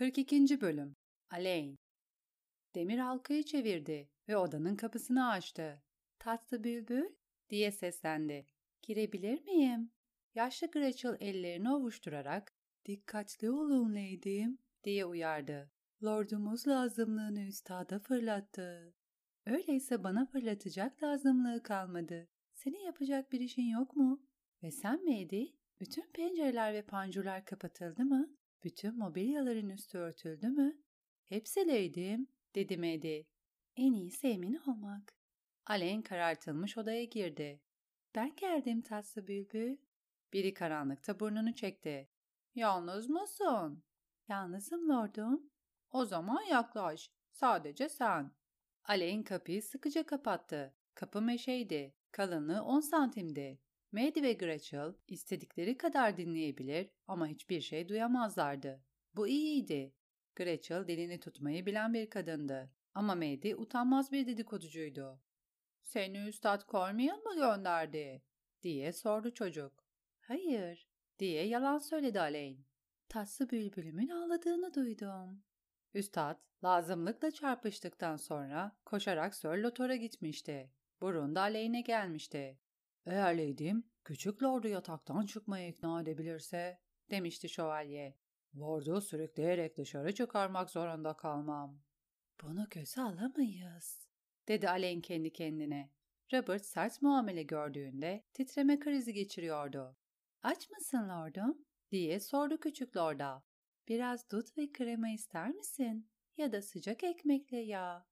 42. Bölüm Alain Demir halkayı çevirdi ve odanın kapısını açtı. Tatlı bülbül diye seslendi. Girebilir miyim? Yaşlı Gretchel ellerini ovuşturarak dikkatli olun lady'm diye uyardı. Lordumuz lazımlığını üstada fırlattı. Öyleyse bana fırlatacak lazımlığı kalmadı. Senin yapacak bir işin yok mu? Ve sen miydi? Bütün pencereler ve pancurlar kapatıldı mı? Bütün mobilyaların üstü örtüldü mü? Hepsileydim, dedi Medi. En iyisi emin olmak. Alen karartılmış odaya girdi. Ben geldim tatlı bülbül. Biri karanlıkta burnunu çekti. Yalnız mısın? Yalnızım lordum. O zaman yaklaş. Sadece sen. Alen kapıyı sıkıca kapattı. Kapı meşeydi. Kalınlığı 10 santimdi. Maddie ve Gretchel istedikleri kadar dinleyebilir ama hiçbir şey duyamazlardı. Bu iyiydi. Gretchel dilini tutmayı bilen bir kadındı. Ama Maddie utanmaz bir dedikoducuydu. ''Seni Üstad Cormier mı gönderdi?'' diye sordu çocuk. ''Hayır'' diye yalan söyledi Alain. Tatlı bülbülümün ağladığını duydum. Üstad, lazımlıkla çarpıştıktan sonra koşarak Sir Lotor'a gitmişti. Burun da Alain'e gelmişti. Eğer Lady'm küçük Lord'u yataktan çıkmaya ikna edebilirse, demişti şövalye. Lord'u sürükleyerek dışarı çıkarmak zorunda kalmam. Bunu göze alamayız, dedi Alen kendi kendine. Robert sert muamele gördüğünde titreme krizi geçiriyordu. Aç mısın lordum? diye sordu küçük lorda. Biraz dut ve krema ister misin? Ya da sıcak ekmekle yağ.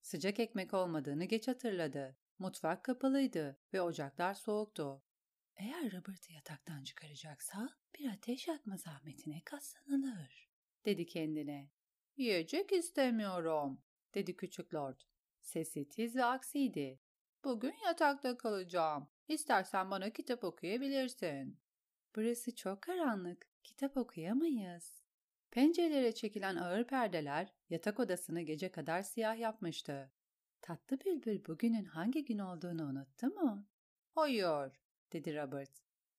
Sıcak ekmek olmadığını geç hatırladı. Mutfak kapalıydı ve ocaklar soğuktu. Eğer Robert'ı yataktan çıkaracaksa bir ateş yakma zahmetine katlanılır, dedi kendine. Yiyecek istemiyorum, dedi küçük lord. Sesi tiz ve aksiydi. Bugün yatakta kalacağım. İstersen bana kitap okuyabilirsin. Burası çok karanlık. Kitap okuyamayız. Pencerelere çekilen ağır perdeler yatak odasını gece kadar siyah yapmıştı. Tatlı bülbül bugünün hangi gün olduğunu unuttu mu? Hayır, dedi Robert.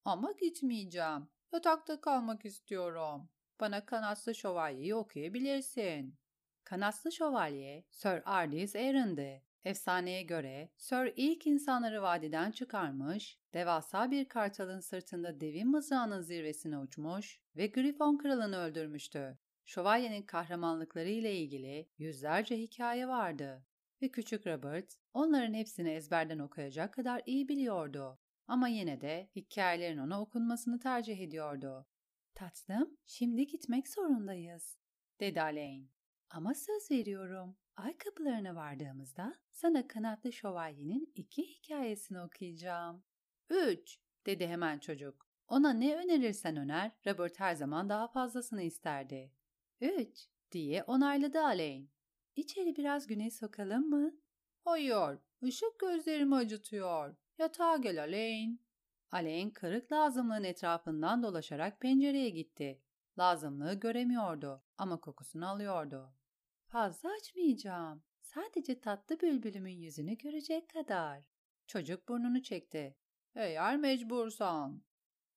Ama gitmeyeceğim. Yatakta kalmak istiyorum. Bana kanatlı şövalyeyi okuyabilirsin. Kanatlı şövalye, Sir Ardis Aaron'dı. Efsaneye göre Sir ilk insanları vadiden çıkarmış, devasa bir kartalın sırtında devin mızrağının zirvesine uçmuş ve Grifon kralını öldürmüştü. Şövalyenin kahramanlıkları ile ilgili yüzlerce hikaye vardı ve küçük Robert onların hepsini ezberden okuyacak kadar iyi biliyordu. Ama yine de hikayelerin ona okunmasını tercih ediyordu. Tatlım, şimdi gitmek zorundayız, dedi Alain. Ama söz veriyorum, ay kapılarına vardığımızda sana kanatlı şövalyenin iki hikayesini okuyacağım. Üç, dedi hemen çocuk. Ona ne önerirsen öner, Robert her zaman daha fazlasını isterdi. Üç, diye onayladı Alain. İçeri biraz güneş sokalım mı? Hayır, ışık gözlerimi acıtıyor. Yatağa gel Alain. Alain kırık lazımlığın etrafından dolaşarak pencereye gitti. Lazımlığı göremiyordu ama kokusunu alıyordu. Fazla açmayacağım. Sadece tatlı bülbülümün yüzünü görecek kadar. Çocuk burnunu çekti. Eğer mecbursan.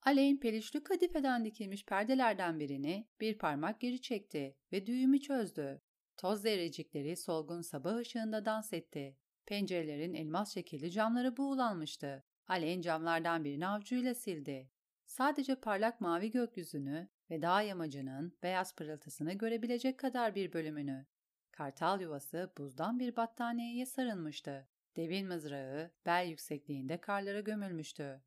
Alain pelişli kadifeden dikilmiş perdelerden birini bir parmak geri çekti ve düğümü çözdü. Toz zerrecikleri solgun sabah ışığında dans etti. Pencerelerin elmas şekilli camları buğulanmıştı. Alen camlardan birini avcuyla sildi. Sadece parlak mavi gökyüzünü ve dağ yamacının beyaz pırıltısını görebilecek kadar bir bölümünü. Kartal yuvası buzdan bir battaniyeye sarılmıştı. Devin mızrağı bel yüksekliğinde karlara gömülmüştü.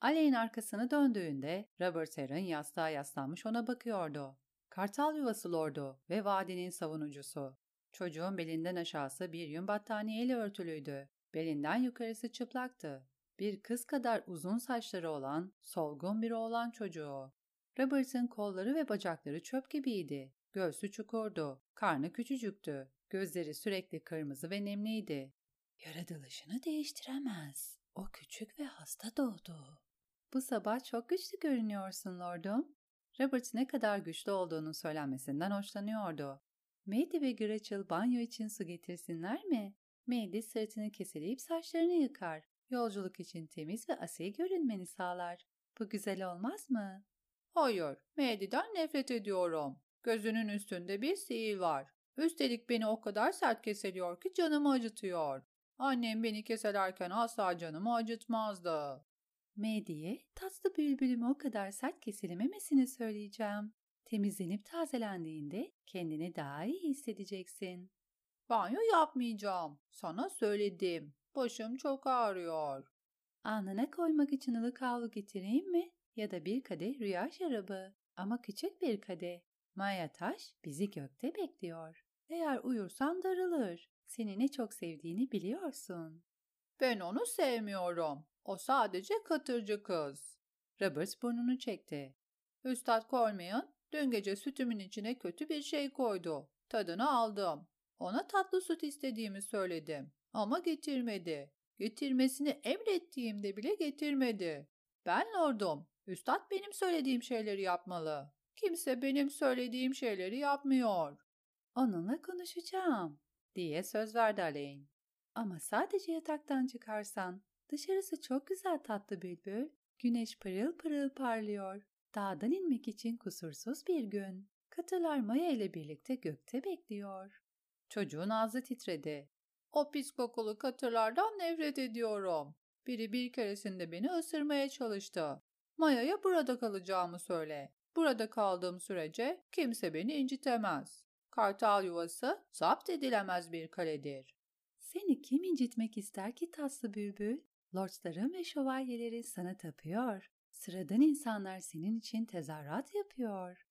Aley'in arkasını döndüğünde Robert Aaron yastığa yaslanmış ona bakıyordu. Kartal yuvası lordu ve vadinin savunucusu. Çocuğun belinden aşağısı bir yün battaniyeyle örtülüydü. Belinden yukarısı çıplaktı. Bir kız kadar uzun saçları olan, solgun bir oğlan çocuğu. Robert'ın kolları ve bacakları çöp gibiydi. Göğsü çukurdu, karnı küçücüktü. Gözleri sürekli kırmızı ve nemliydi. Yaratılışını değiştiremez. O küçük ve hasta doğdu. Bu sabah çok güçlü görünüyorsun lordum. Robert ne kadar güçlü olduğunun söylenmesinden hoşlanıyordu. Maddie ve Gretchel banyo için su getirsinler mi? Maddie sırtını keseleyip saçlarını yıkar. Yolculuk için temiz ve asil görünmeni sağlar. Bu güzel olmaz mı? Hayır, Maddie'den nefret ediyorum. Gözünün üstünde bir sihir var. Üstelik beni o kadar sert keseliyor ki canımı acıtıyor. Annem beni keselerken asla canımı acıtmazdı. Medi'ye tatlı bülbülümü o kadar sert kesilememesini söyleyeceğim. Temizlenip tazelendiğinde kendini daha iyi hissedeceksin. Banyo yapmayacağım. Sana söyledim. Başım çok ağrıyor. Alnına koymak için ılık havlu getireyim mi? Ya da bir kadeh rüya şarabı. Ama küçük bir kadeh. Maya Taş bizi gökte bekliyor. Eğer uyursan darılır. Seni ne çok sevdiğini biliyorsun. Ben onu sevmiyorum. O sadece katırcı kız. Roberts burnunu çekti. Üstad Coleman dün gece sütümün içine kötü bir şey koydu. Tadını aldım. Ona tatlı süt istediğimi söyledim. Ama getirmedi. Getirmesini emrettiğimde bile getirmedi. Ben lordum. Üstad benim söylediğim şeyleri yapmalı. Kimse benim söylediğim şeyleri yapmıyor. Onunla konuşacağım diye söz verdi Aleyn. Ama sadece yataktan çıkarsan. Dışarısı çok güzel tatlı bülbül. Güneş pırıl pırıl parlıyor. Dağdan inmek için kusursuz bir gün. Katılar Maya ile birlikte gökte bekliyor. Çocuğun ağzı titredi. O pis kokulu katırlardan nefret ediyorum. Biri bir keresinde beni ısırmaya çalıştı. Maya'ya burada kalacağımı söyle. Burada kaldığım sürece kimse beni incitemez. Kartal yuvası zapt edilemez bir kaledir. Seni kim incitmek ister ki tatlı bülbül? Lordsların ve şövalyelerin sana tapıyor. Sıradan insanlar senin için tezahürat yapıyor.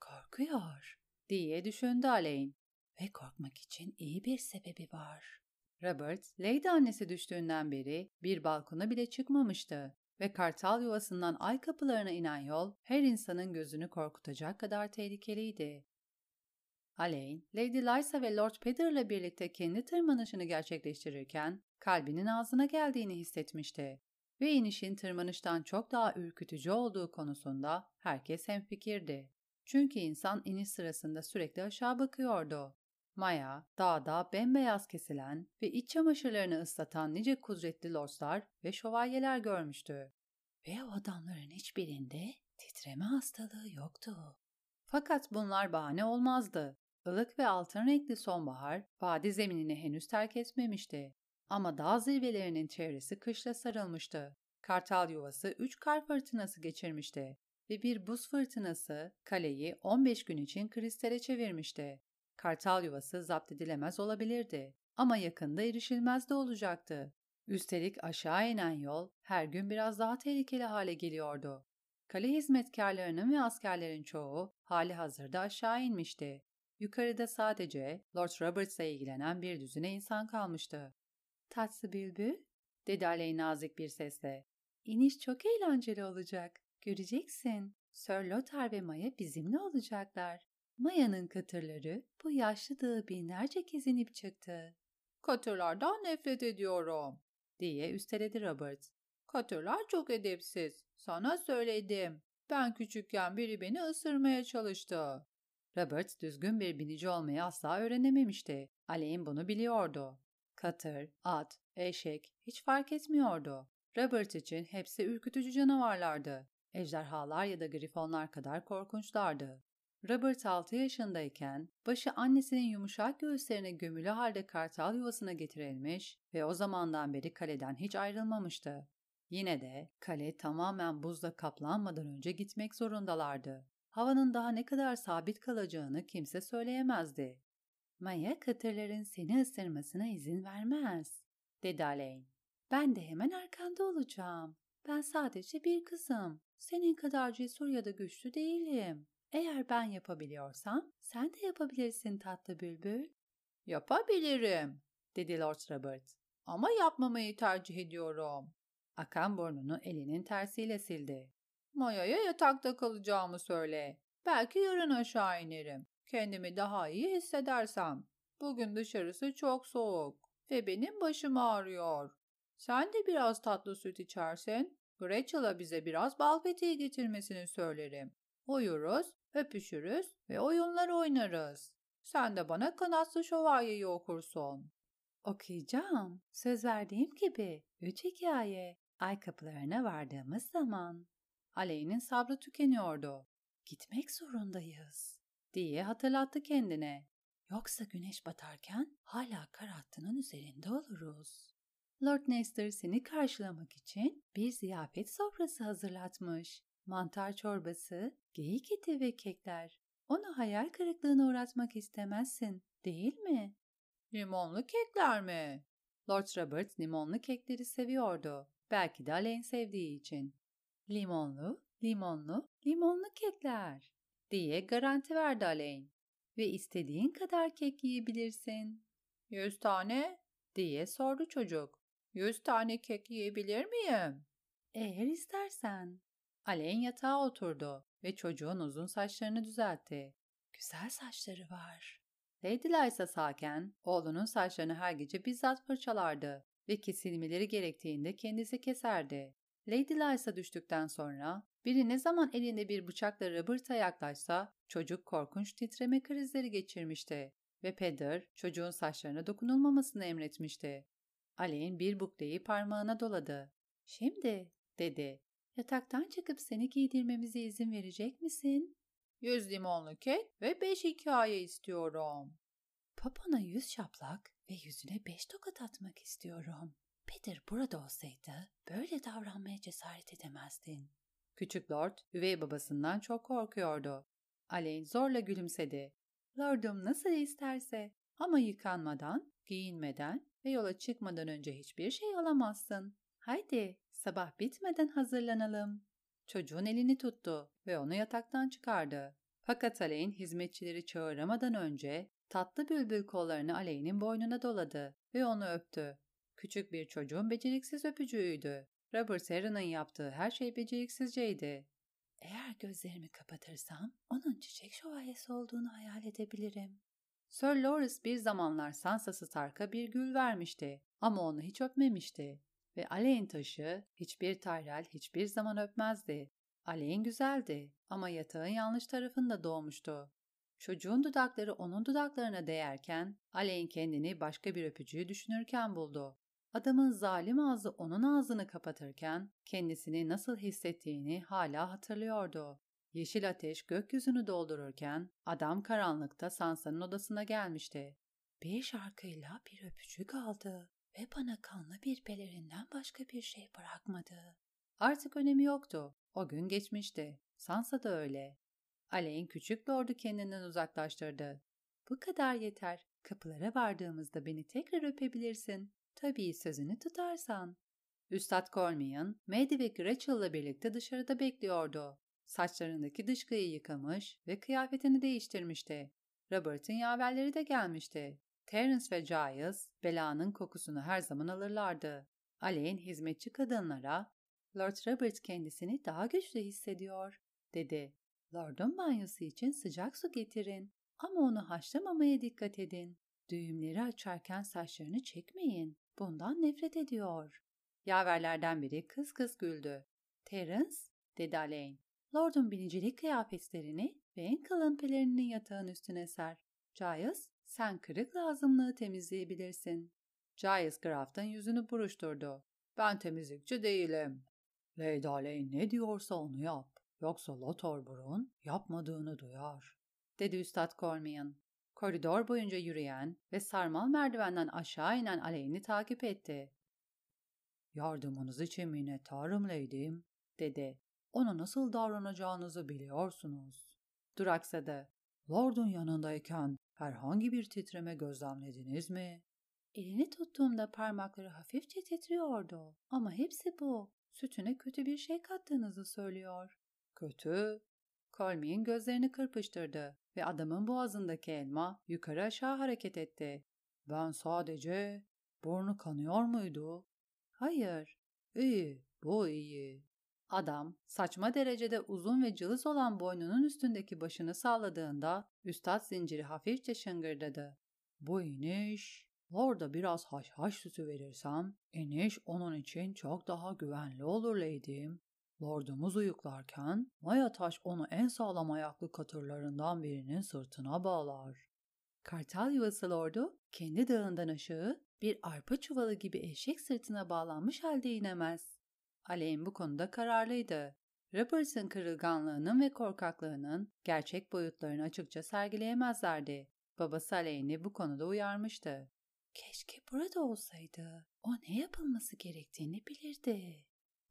Korkuyor, diye düşündü Alain. Ve korkmak için iyi bir sebebi var. Robert, Lady annesi düştüğünden beri bir balkona bile çıkmamıştı ve kartal yuvasından ay kapılarına inen yol her insanın gözünü korkutacak kadar tehlikeliydi. Alain, Lady Lysa ve Lord Peter'la birlikte kendi tırmanışını gerçekleştirirken kalbinin ağzına geldiğini hissetmişti ve inişin tırmanıştan çok daha ürkütücü olduğu konusunda herkes hemfikirdi. Çünkü insan iniş sırasında sürekli aşağı bakıyordu. Maya, dağda bembeyaz kesilen ve iç çamaşırlarını ıslatan nice kudretli lordlar ve şövalyeler görmüştü. Ve o adamların hiçbirinde titreme hastalığı yoktu. Fakat bunlar bahane olmazdı. Ilık ve altın renkli sonbahar vadi zeminini henüz terk etmemişti. Ama dağ zirvelerinin çevresi kışla sarılmıştı. Kartal yuvası üç kar fırtınası geçirmişti ve bir buz fırtınası kaleyi 15 gün için kristale çevirmişti. Kartal yuvası zapt edilemez olabilirdi ama yakında erişilmez de olacaktı. Üstelik aşağı inen yol her gün biraz daha tehlikeli hale geliyordu. Kale hizmetkarlarının ve askerlerin çoğu hali hazırda aşağı inmişti. Yukarıda sadece Lord Roberts'la ilgilenen bir düzine insan kalmıştı. Tatlı bülbül, dedi Aley nazik bir sesle. İniş çok eğlenceli olacak. Göreceksin. Sir Lothar ve Maya bizimle olacaklar. Maya'nın katırları bu yaşlı dağı binlerce kez inip çıktı. Katırlardan nefret ediyorum, diye üsteledi Robert. Katırlar çok edepsiz. Sana söyledim. Ben küçükken biri beni ısırmaya çalıştı. Robert düzgün bir binici olmayı asla öğrenememişti. Aleyhim bunu biliyordu. Katır, at, eşek hiç fark etmiyordu. Robert için hepsi ürkütücü canavarlardı. Ejderhalar ya da grifonlar kadar korkunçlardı. Robert 6 yaşındayken başı annesinin yumuşak göğüslerine gömülü halde kartal yuvasına getirilmiş ve o zamandan beri kaleden hiç ayrılmamıştı. Yine de kale tamamen buzla kaplanmadan önce gitmek zorundalardı. Havanın daha ne kadar sabit kalacağını kimse söyleyemezdi. Maya katırların seni ısırmasına izin vermez, dedi Alain. Ben de hemen arkanda olacağım. Ben sadece bir kızım. Senin kadar cesur ya da güçlü değilim. Eğer ben yapabiliyorsam sen de yapabilirsin tatlı bülbül. Yapabilirim, dedi Lord Robert. Ama yapmamayı tercih ediyorum. Akan burnunu elinin tersiyle sildi. Maya'ya yatakta kalacağımı söyle. Belki yarın aşağı inerim. Kendimi daha iyi hissedersem. Bugün dışarısı çok soğuk ve benim başım ağrıyor. Sen de biraz tatlı süt içersen, Gretchel'a bize biraz bal peteği getirmesini söylerim. Uyuruz, öpüşürüz ve oyunlar oynarız. Sen de bana kanatlı şövalyeyi okursun. Okuyacağım. Söz verdiğim gibi. Üç hikaye. Ay kapılarına vardığımız zaman. Aleyh'nin sabrı tükeniyordu. Gitmek zorundayız, diye hatırlattı kendine. Yoksa güneş batarken hala kar hattının üzerinde oluruz. Lord Nestor seni karşılamak için bir ziyafet sofrası hazırlatmış. Mantar çorbası, geyik eti ve kekler. Onu hayal kırıklığına uğratmak istemezsin, değil mi? Limonlu kekler mi? Lord Robert limonlu kekleri seviyordu. Belki de Alain sevdiği için. Limonlu, limonlu, limonlu kekler diye garanti verdi Alain. Ve istediğin kadar kek yiyebilirsin. Yüz tane? diye sordu çocuk. Yüz tane kek yiyebilir miyim? Eğer istersen. Alain yatağa oturdu ve çocuğun uzun saçlarını düzeltti. Güzel saçları var. Lady Lysa sağken oğlunun saçlarını her gece bizzat fırçalardı ve kesilmeleri gerektiğinde kendisi keserdi. Lady Lysa düştükten sonra biri ne zaman elinde bir bıçakla Robert'a yaklaşsa çocuk korkunç titreme krizleri geçirmişti ve Peder çocuğun saçlarına dokunulmamasını emretmişti. Alain bir bukleyi parmağına doladı. Şimdi, dedi, yataktan çıkıp seni giydirmemize izin verecek misin? Yüz limonlu kek ve beş hikaye istiyorum. Papana yüz şaplak ve yüzüne beş tokat atmak istiyorum. Peter burada olsaydı böyle davranmaya cesaret edemezdin. Küçük Lord üvey babasından çok korkuyordu. Alain zorla gülümsedi. Lordum nasıl isterse ama yıkanmadan, giyinmeden ve yola çıkmadan önce hiçbir şey alamazsın. Haydi sabah bitmeden hazırlanalım. Çocuğun elini tuttu ve onu yataktan çıkardı. Fakat Alain hizmetçileri çağıramadan önce tatlı bülbül kollarını Alain'in boynuna doladı ve onu öptü. Küçük bir çocuğun beceriksiz öpücüğüydü. Robert Aaron'ın yaptığı her şey beceriksizceydi. Eğer gözlerimi kapatırsam onun çiçek şövalyesi olduğunu hayal edebilirim. Sir Lawrence bir zamanlar Sansa Stark'a bir gül vermişti ama onu hiç öpmemişti. Ve Alain taşı hiçbir Tyrell hiçbir zaman öpmezdi. Alain güzeldi ama yatağın yanlış tarafında doğmuştu. Çocuğun dudakları onun dudaklarına değerken Alain kendini başka bir öpücüğü düşünürken buldu. Adamın zalim ağzı onun ağzını kapatırken kendisini nasıl hissettiğini hala hatırlıyordu. Yeşil ateş gökyüzünü doldururken adam karanlıkta Sansa'nın odasına gelmişti. Bir şarkıyla bir öpücük aldı ve bana kanlı bir pelerinden başka bir şey bırakmadı. Artık önemi yoktu. O gün geçmişti. Sansa da öyle. Alain küçük lordu kendinden uzaklaştırdı. Bu kadar yeter. Kapılara vardığımızda beni tekrar öpebilirsin. Tabii sözünü tutarsan. Üstad Cormian, Maddie ve Gretchel'la birlikte dışarıda bekliyordu. Saçlarındaki dışkıyı yıkamış ve kıyafetini değiştirmişti. Robert'ın yaverleri de gelmişti. Terence ve Giles, belanın kokusunu her zaman alırlardı. Alain hizmetçi kadınlara, Lord Robert kendisini daha güçlü hissediyor, dedi. Lord'un banyosu için sıcak su getirin ama onu haşlamamaya dikkat edin. Düğümleri açarken saçlarını çekmeyin. Bundan nefret ediyor. Yaverlerden biri kız kız güldü. Terence, dedi Alain. Lord'un binicilik kıyafetlerini ve en kalın pelerinini yatağın üstüne ser. Giles, sen kırık lazımlığı temizleyebilirsin. Giles Graft'ın yüzünü buruşturdu. Ben temizlikçi değilim. Lady Alain ne diyorsa onu yap. Yoksa Lothar Brun yapmadığını duyar. Dedi Üstad Cormian. Koridor boyunca yürüyen ve sarmal merdivenden aşağı inen Alain'i takip etti. Yardımınız için minnettarım Lady'm, dedi. Ona nasıl davranacağınızı biliyorsunuz. Duraksadı. Lord'un yanındayken herhangi bir titreme gözlemlediniz mi? Elini tuttuğumda parmakları hafifçe titriyordu. Ama hepsi bu. Sütüne kötü bir şey kattığınızı söylüyor. Kötü? Colmien gözlerini kırpıştırdı ve adamın boğazındaki elma yukarı aşağı hareket etti. Ben sadece... Burnu kanıyor muydu? Hayır. İyi, bu iyi. Adam saçma derecede uzun ve cılız olan boynunun üstündeki başını salladığında üstad zinciri hafifçe şıngırdadı. Bu iniş, orada biraz haşhaş sütü verirsem iniş onun için çok daha güvenli olur Lady'm. Lordumuz uyuklarken Maya taş onu en sağlam ayaklı katırlarından birinin sırtına bağlar. Kartal yuvası lordu kendi dağından aşağı bir arpa çuvalı gibi eşek sırtına bağlanmış halde inemez. Aleyhim bu konuda kararlıydı. Robert'ın kırılganlığının ve korkaklığının gerçek boyutlarını açıkça sergileyemezlerdi. Babası aleyhine bu konuda uyarmıştı. Keşke burada olsaydı. O ne yapılması gerektiğini bilirdi.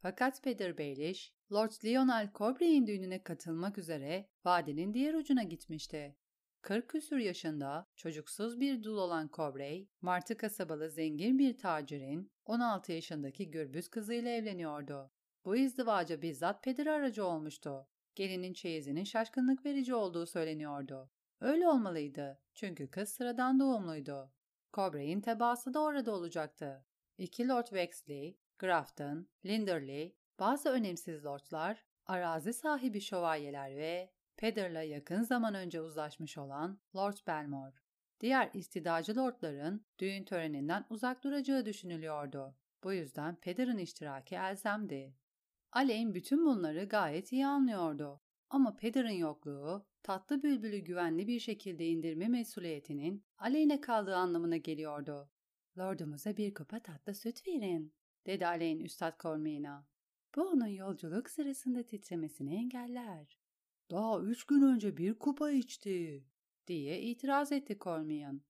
Fakat Peter Baelish, Lord Lionel Cobrey'in düğününe katılmak üzere vadenin diğer ucuna gitmişti. 40 küsür yaşında çocuksuz bir dul olan Cobrey, Martı kasabalı zengin bir tacirin 16 yaşındaki gürbüz kızıyla evleniyordu. Bu izdivaca bizzat Peter aracı olmuştu. Gelinin çeyizinin şaşkınlık verici olduğu söyleniyordu. Öyle olmalıydı çünkü kız sıradan doğumluydu. Cobrey'in tebaası da orada olacaktı. İki Lord Wexley, Grafton, Linderley, bazı önemsiz lordlar, arazi sahibi şövalyeler ve Peder'la yakın zaman önce uzlaşmış olan Lord Belmore. Diğer istidacı lordların düğün töreninden uzak duracağı düşünülüyordu. Bu yüzden Peder'ın iştiraki elzemdi. Aleyn bütün bunları gayet iyi anlıyordu. Ama Peder'ın yokluğu, tatlı bülbülü güvenli bir şekilde indirme mesuliyetinin aleyhine kaldığı anlamına geliyordu. Lordumuza bir kupa tatlı süt verin, dedi Aleyn Üstad Cormina. Bu onun yolculuk sırasında titremesini engeller. Daha üç gün önce bir kupa içti, diye itiraz etti Cormian.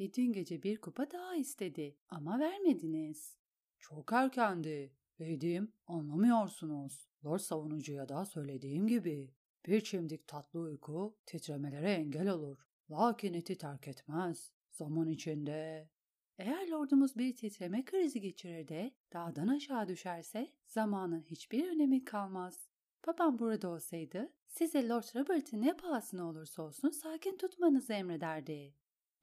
Ve dün gece bir kupa daha istedi ama vermediniz. Çok erkendi. Dedim, anlamıyorsunuz. Lord savunucuya da söylediğim gibi. Bir çimdik tatlı uyku titremelere engel olur. Lakin eti terk etmez. Zaman içinde eğer lordumuz bir titreme krizi geçirir de dağdan aşağı düşerse zamanın hiçbir önemi kalmaz. Babam burada olsaydı size Lord Robert'ı ne pahasına olursa olsun sakin tutmanızı emrederdi.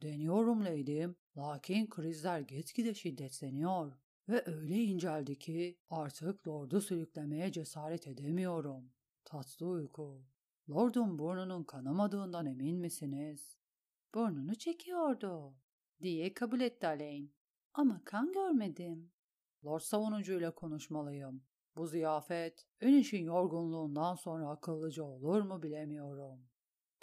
Deniyorum lady'm, lakin krizler gitgide şiddetleniyor ve öyle inceldi ki artık Lord'u sürüklemeye cesaret edemiyorum. Tatlı uyku. Lord'un burnunun kanamadığından emin misiniz? Burnunu çekiyordu diye kabul etti Alain. Ama kan görmedim. Lord savunucuyla konuşmalıyım. Bu ziyafet en işin yorgunluğundan sonra akıllıca olur mu bilemiyorum.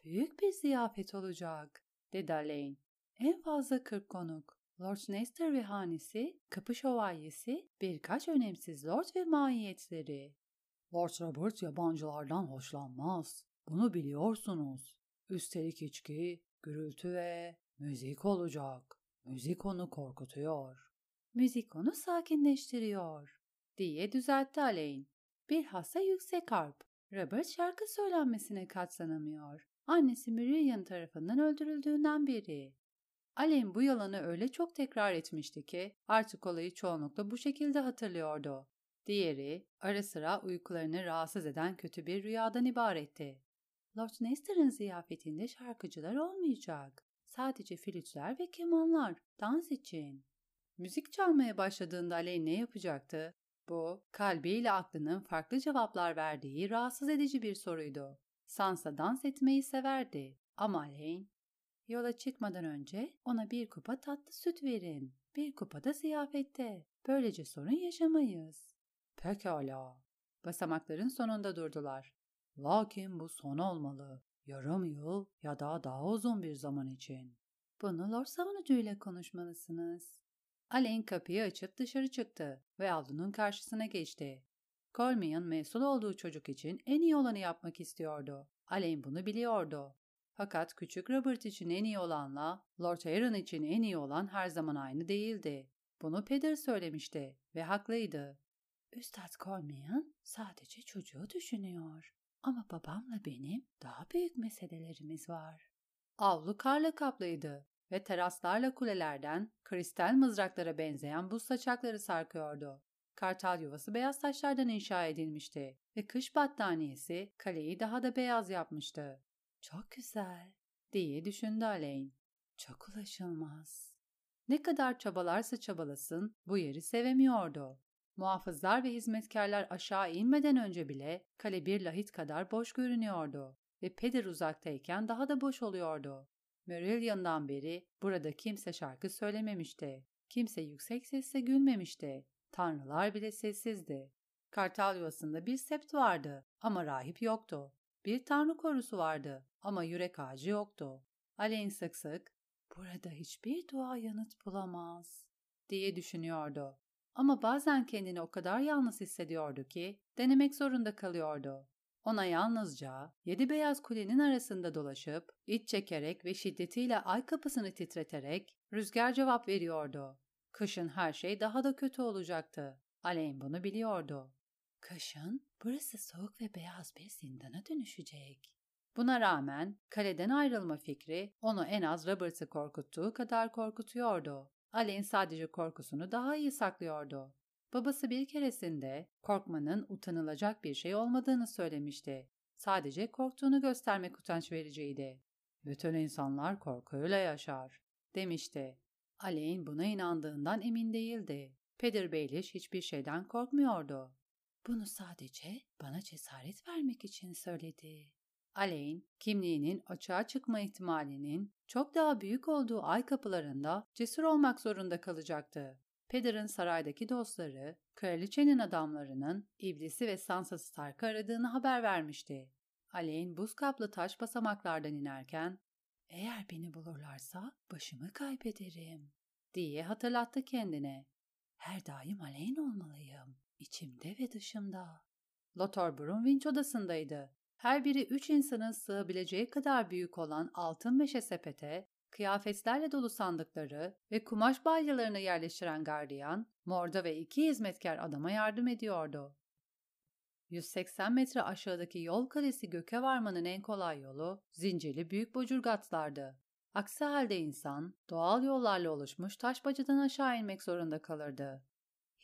Büyük bir ziyafet olacak, dedi Alain. En fazla kırk konuk. Lord Nestor ve hanesi, kapı şövalyesi, birkaç önemsiz lord ve mahiyetleri. Lord Robert yabancılardan hoşlanmaz. Bunu biliyorsunuz. Üstelik içki, gürültü ve müzik olacak. Müzik onu korkutuyor. Müzik onu sakinleştiriyor diye düzeltti Alain. Bilhassa yüksek harp. Robert şarkı söylenmesine katlanamıyor. Annesi Miriam tarafından öldürüldüğünden beri. Alain bu yalanı öyle çok tekrar etmişti ki artık olayı çoğunlukla bu şekilde hatırlıyordu. Diğeri ara sıra uykularını rahatsız eden kötü bir rüyadan ibaretti. Lord Nestor'ın ziyafetinde şarkıcılar olmayacak. Sadece flütler ve kemanlar, dans için. Müzik çalmaya başladığında Alain ne yapacaktı? Bu, kalbiyle aklının farklı cevaplar verdiği rahatsız edici bir soruydu. Sansa dans etmeyi severdi ama Alain, yola çıkmadan önce ona bir kupa tatlı süt verin. Bir kupa da ziyafette. Böylece sorun yaşamayız. Pekala. Basamakların sonunda durdular. Lakin bu son olmalı. Yarım yıl ya da daha uzun bir zaman için. Bunu Lord savunucuyla konuşmalısınız. Alain kapıyı açıp dışarı çıktı ve Aldo'nun karşısına geçti. Colmian mesul olduğu çocuk için en iyi olanı yapmak istiyordu. Alain bunu biliyordu. Fakat küçük Robert için en iyi olanla Lord Aaron için en iyi olan her zaman aynı değildi. Bunu Peter söylemişti ve haklıydı. Üstad Colmian sadece çocuğu düşünüyor. Ama babamla benim daha büyük meselelerimiz var. Avlu karla kaplıydı ve teraslarla kulelerden kristal mızraklara benzeyen buz saçakları sarkıyordu. Kartal yuvası beyaz taşlardan inşa edilmişti ve kış battaniyesi kaleyi daha da beyaz yapmıştı. Çok güzel diye düşündü Alain. Çok ulaşılmaz. Ne kadar çabalarsa çabalasın bu yeri sevemiyordu. Muhafızlar ve hizmetkarlar aşağı inmeden önce bile kale bir lahit kadar boş görünüyordu ve Peder uzaktayken daha da boş oluyordu. Merillion'dan beri burada kimse şarkı söylememişti. Kimse yüksek sesle gülmemişti. Tanrılar bile sessizdi. Kartal yuvasında bir sept vardı ama rahip yoktu. Bir tanrı korusu vardı ama yürek ağacı yoktu. Alain sık sık burada hiçbir dua yanıt bulamaz diye düşünüyordu. Ama bazen kendini o kadar yalnız hissediyordu ki denemek zorunda kalıyordu. Ona yalnızca yedi beyaz kulenin arasında dolaşıp, iç çekerek ve şiddetiyle ay kapısını titreterek rüzgar cevap veriyordu. Kışın her şey daha da kötü olacaktı. Alain bunu biliyordu. Kışın burası soğuk ve beyaz bir zindana dönüşecek. Buna rağmen kaleden ayrılma fikri onu en az Robert'ı korkuttuğu kadar korkutuyordu. Alain sadece korkusunu daha iyi saklıyordu. Babası bir keresinde korkmanın utanılacak bir şey olmadığını söylemişti. Sadece korktuğunu göstermek utanç vericiydi. Bütün insanlar korkuyla yaşar, demişti. Alain buna inandığından emin değildi. Peder Baelish hiçbir şeyden korkmuyordu. Bunu sadece bana cesaret vermek için söyledi. Alain, kimliğinin açığa çıkma ihtimalinin çok daha büyük olduğu ay kapılarında cesur olmak zorunda kalacaktı. Peder'in saraydaki dostları, kraliçenin adamlarının iblisi ve Sansa Stark'ı aradığını haber vermişti. Alain buz kaplı taş basamaklardan inerken, ''Eğer beni bulurlarsa başımı kaybederim.'' diye hatırlattı kendine. ''Her daim Alain olmalıyım, içimde ve dışımda.'' Lothar Brun vinç odasındaydı. Her biri üç insanın sığabileceği kadar büyük olan altın meşe sepete, kıyafetlerle dolu sandıkları ve kumaş balyalarını yerleştiren gardiyan, morda ve iki hizmetkar adama yardım ediyordu. 180 metre aşağıdaki yol kalesi göke varmanın en kolay yolu zincirli büyük bocurgatlardı. Aksi halde insan doğal yollarla oluşmuş taş bacadan aşağı inmek zorunda kalırdı.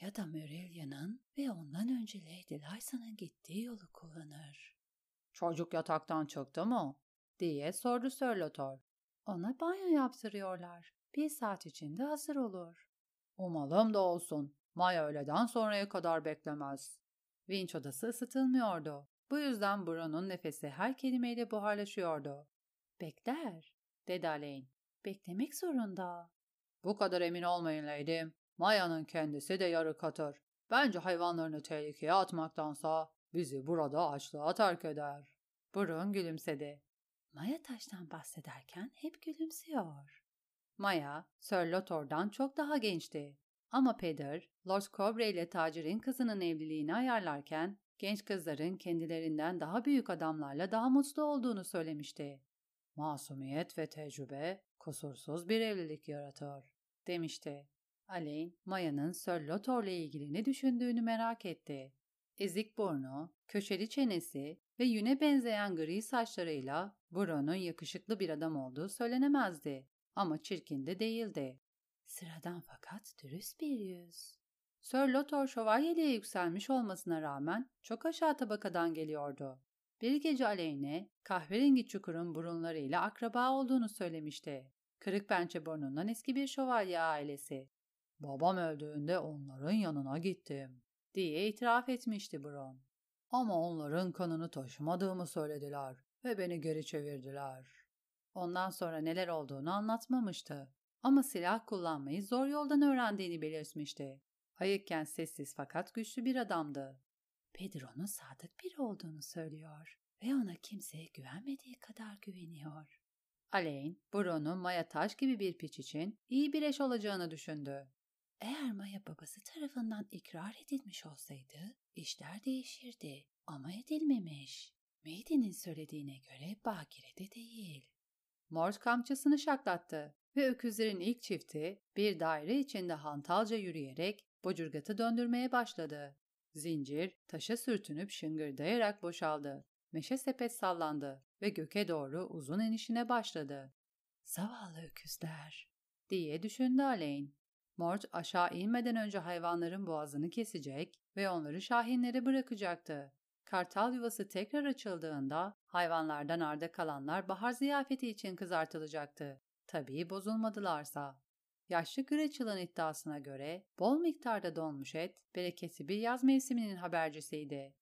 Ya da Murelia'nın ve ondan önce Lady Lysa'nın gittiği yolu kullanır. Çocuk yataktan çıktı mı? diye sordu Sir Lothar. Ona banyo yaptırıyorlar. Bir saat içinde hazır olur. Umalım da olsun. Maya öğleden sonraya kadar beklemez. Vinç odası ısıtılmıyordu. Bu yüzden Bruno'nun nefesi her kelimeyle buharlaşıyordu. Bekler, dedi Alain. Beklemek zorunda. Bu kadar emin olmayın Lady. Maya'nın kendisi de yarı katır. Bence hayvanlarını tehlikeye atmaktansa bizi burada açlığa terk eder. Burun gülümsedi. Maya taştan bahsederken hep gülümsüyor. Maya, Sir Lothor'dan çok daha gençti. Ama Peder, Lord Cobre ile tacirin kızının evliliğini ayarlarken genç kızların kendilerinden daha büyük adamlarla daha mutlu olduğunu söylemişti. Masumiyet ve tecrübe kusursuz bir evlilik yaratır, demişti. Alain, Maya'nın Sir Lothor'la ilgili ne düşündüğünü merak etti. Ezik burnu, köşeli çenesi ve yüne benzeyen gri saçlarıyla Bruno'nun yakışıklı bir adam olduğu söylenemezdi. Ama çirkin de değildi. Sıradan fakat dürüst bir yüz. Sir Lothar şövalyeliğe yükselmiş olmasına rağmen çok aşağı tabakadan geliyordu. Bir gece aleyhine kahverengi çukurun burunlarıyla akraba olduğunu söylemişti. Kırık pençe burnundan eski bir şövalye ailesi. Babam öldüğünde onların yanına gittim diye itiraf etmişti Bron. Ama onların kanını taşımadığımı söylediler ve beni geri çevirdiler. Ondan sonra neler olduğunu anlatmamıştı. Ama silah kullanmayı zor yoldan öğrendiğini belirtmişti. Ayıkken sessiz fakat güçlü bir adamdı. Pedro'nun sadık biri olduğunu söylüyor ve ona kimseye güvenmediği kadar güveniyor. Alain, Bruno Maya Taş gibi bir piç için iyi bir eş olacağını düşündü. Eğer Maya babası tarafından ikrar edilmiş olsaydı işler değişirdi ama edilmemiş. Maiden'in söylediğine göre Bakire'de değil. Mort kamçısını şaklattı ve öküzlerin ilk çifti bir daire içinde hantalca yürüyerek bocurgatı döndürmeye başladı. Zincir taşa sürtünüp şıngırdayarak boşaldı. Meşe sepet sallandı ve göke doğru uzun enişine başladı. Zavallı öküzler diye düşündü Alain. Mort aşağı inmeden önce hayvanların boğazını kesecek ve onları şahinlere bırakacaktı. Kartal yuvası tekrar açıldığında hayvanlardan arda kalanlar bahar ziyafeti için kızartılacaktı. Tabii bozulmadılarsa. Yaşlı Gretchel'ın iddiasına göre bol miktarda donmuş et bereketli bir yaz mevsiminin habercisiydi.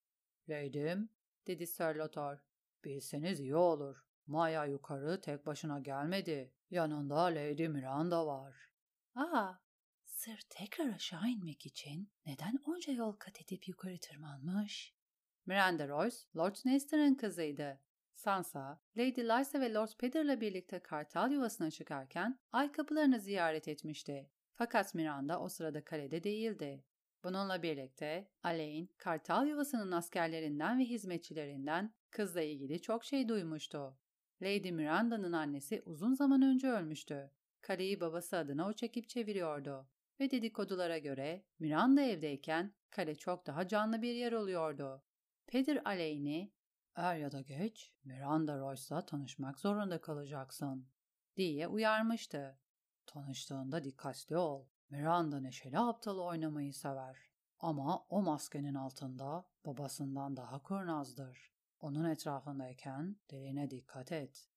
Leydim, dedi Sir Lothar. Bilseniz iyi olur. Maya yukarı tek başına gelmedi. Yanında Lady Miranda var. Aa, Sır tekrar aşağı inmek için neden onca yol kat edip yukarı tırmanmış? Miranda Royce, Lord Nestor'ın kızıydı. Sansa, Lady Lysa ve Lord Peder'la birlikte kartal yuvasına çıkarken ay kapılarını ziyaret etmişti. Fakat Miranda o sırada kalede değildi. Bununla birlikte Alain, Kartal yuvasının askerlerinden ve hizmetçilerinden kızla ilgili çok şey duymuştu. Lady Miranda'nın annesi uzun zaman önce ölmüştü. Kaleyi babası adına o çekip çeviriyordu. Ve dedikodulara göre Miranda evdeyken kale çok daha canlı bir yer oluyordu. Peter Alain'i er ya da geç Miranda Royce'la tanışmak zorunda kalacaksın diye uyarmıştı. Tanıştığında dikkatli ol. Miranda neşeli aptal oynamayı sever. Ama o maskenin altında babasından daha kurnazdır. Onun etrafındayken derine dikkat et.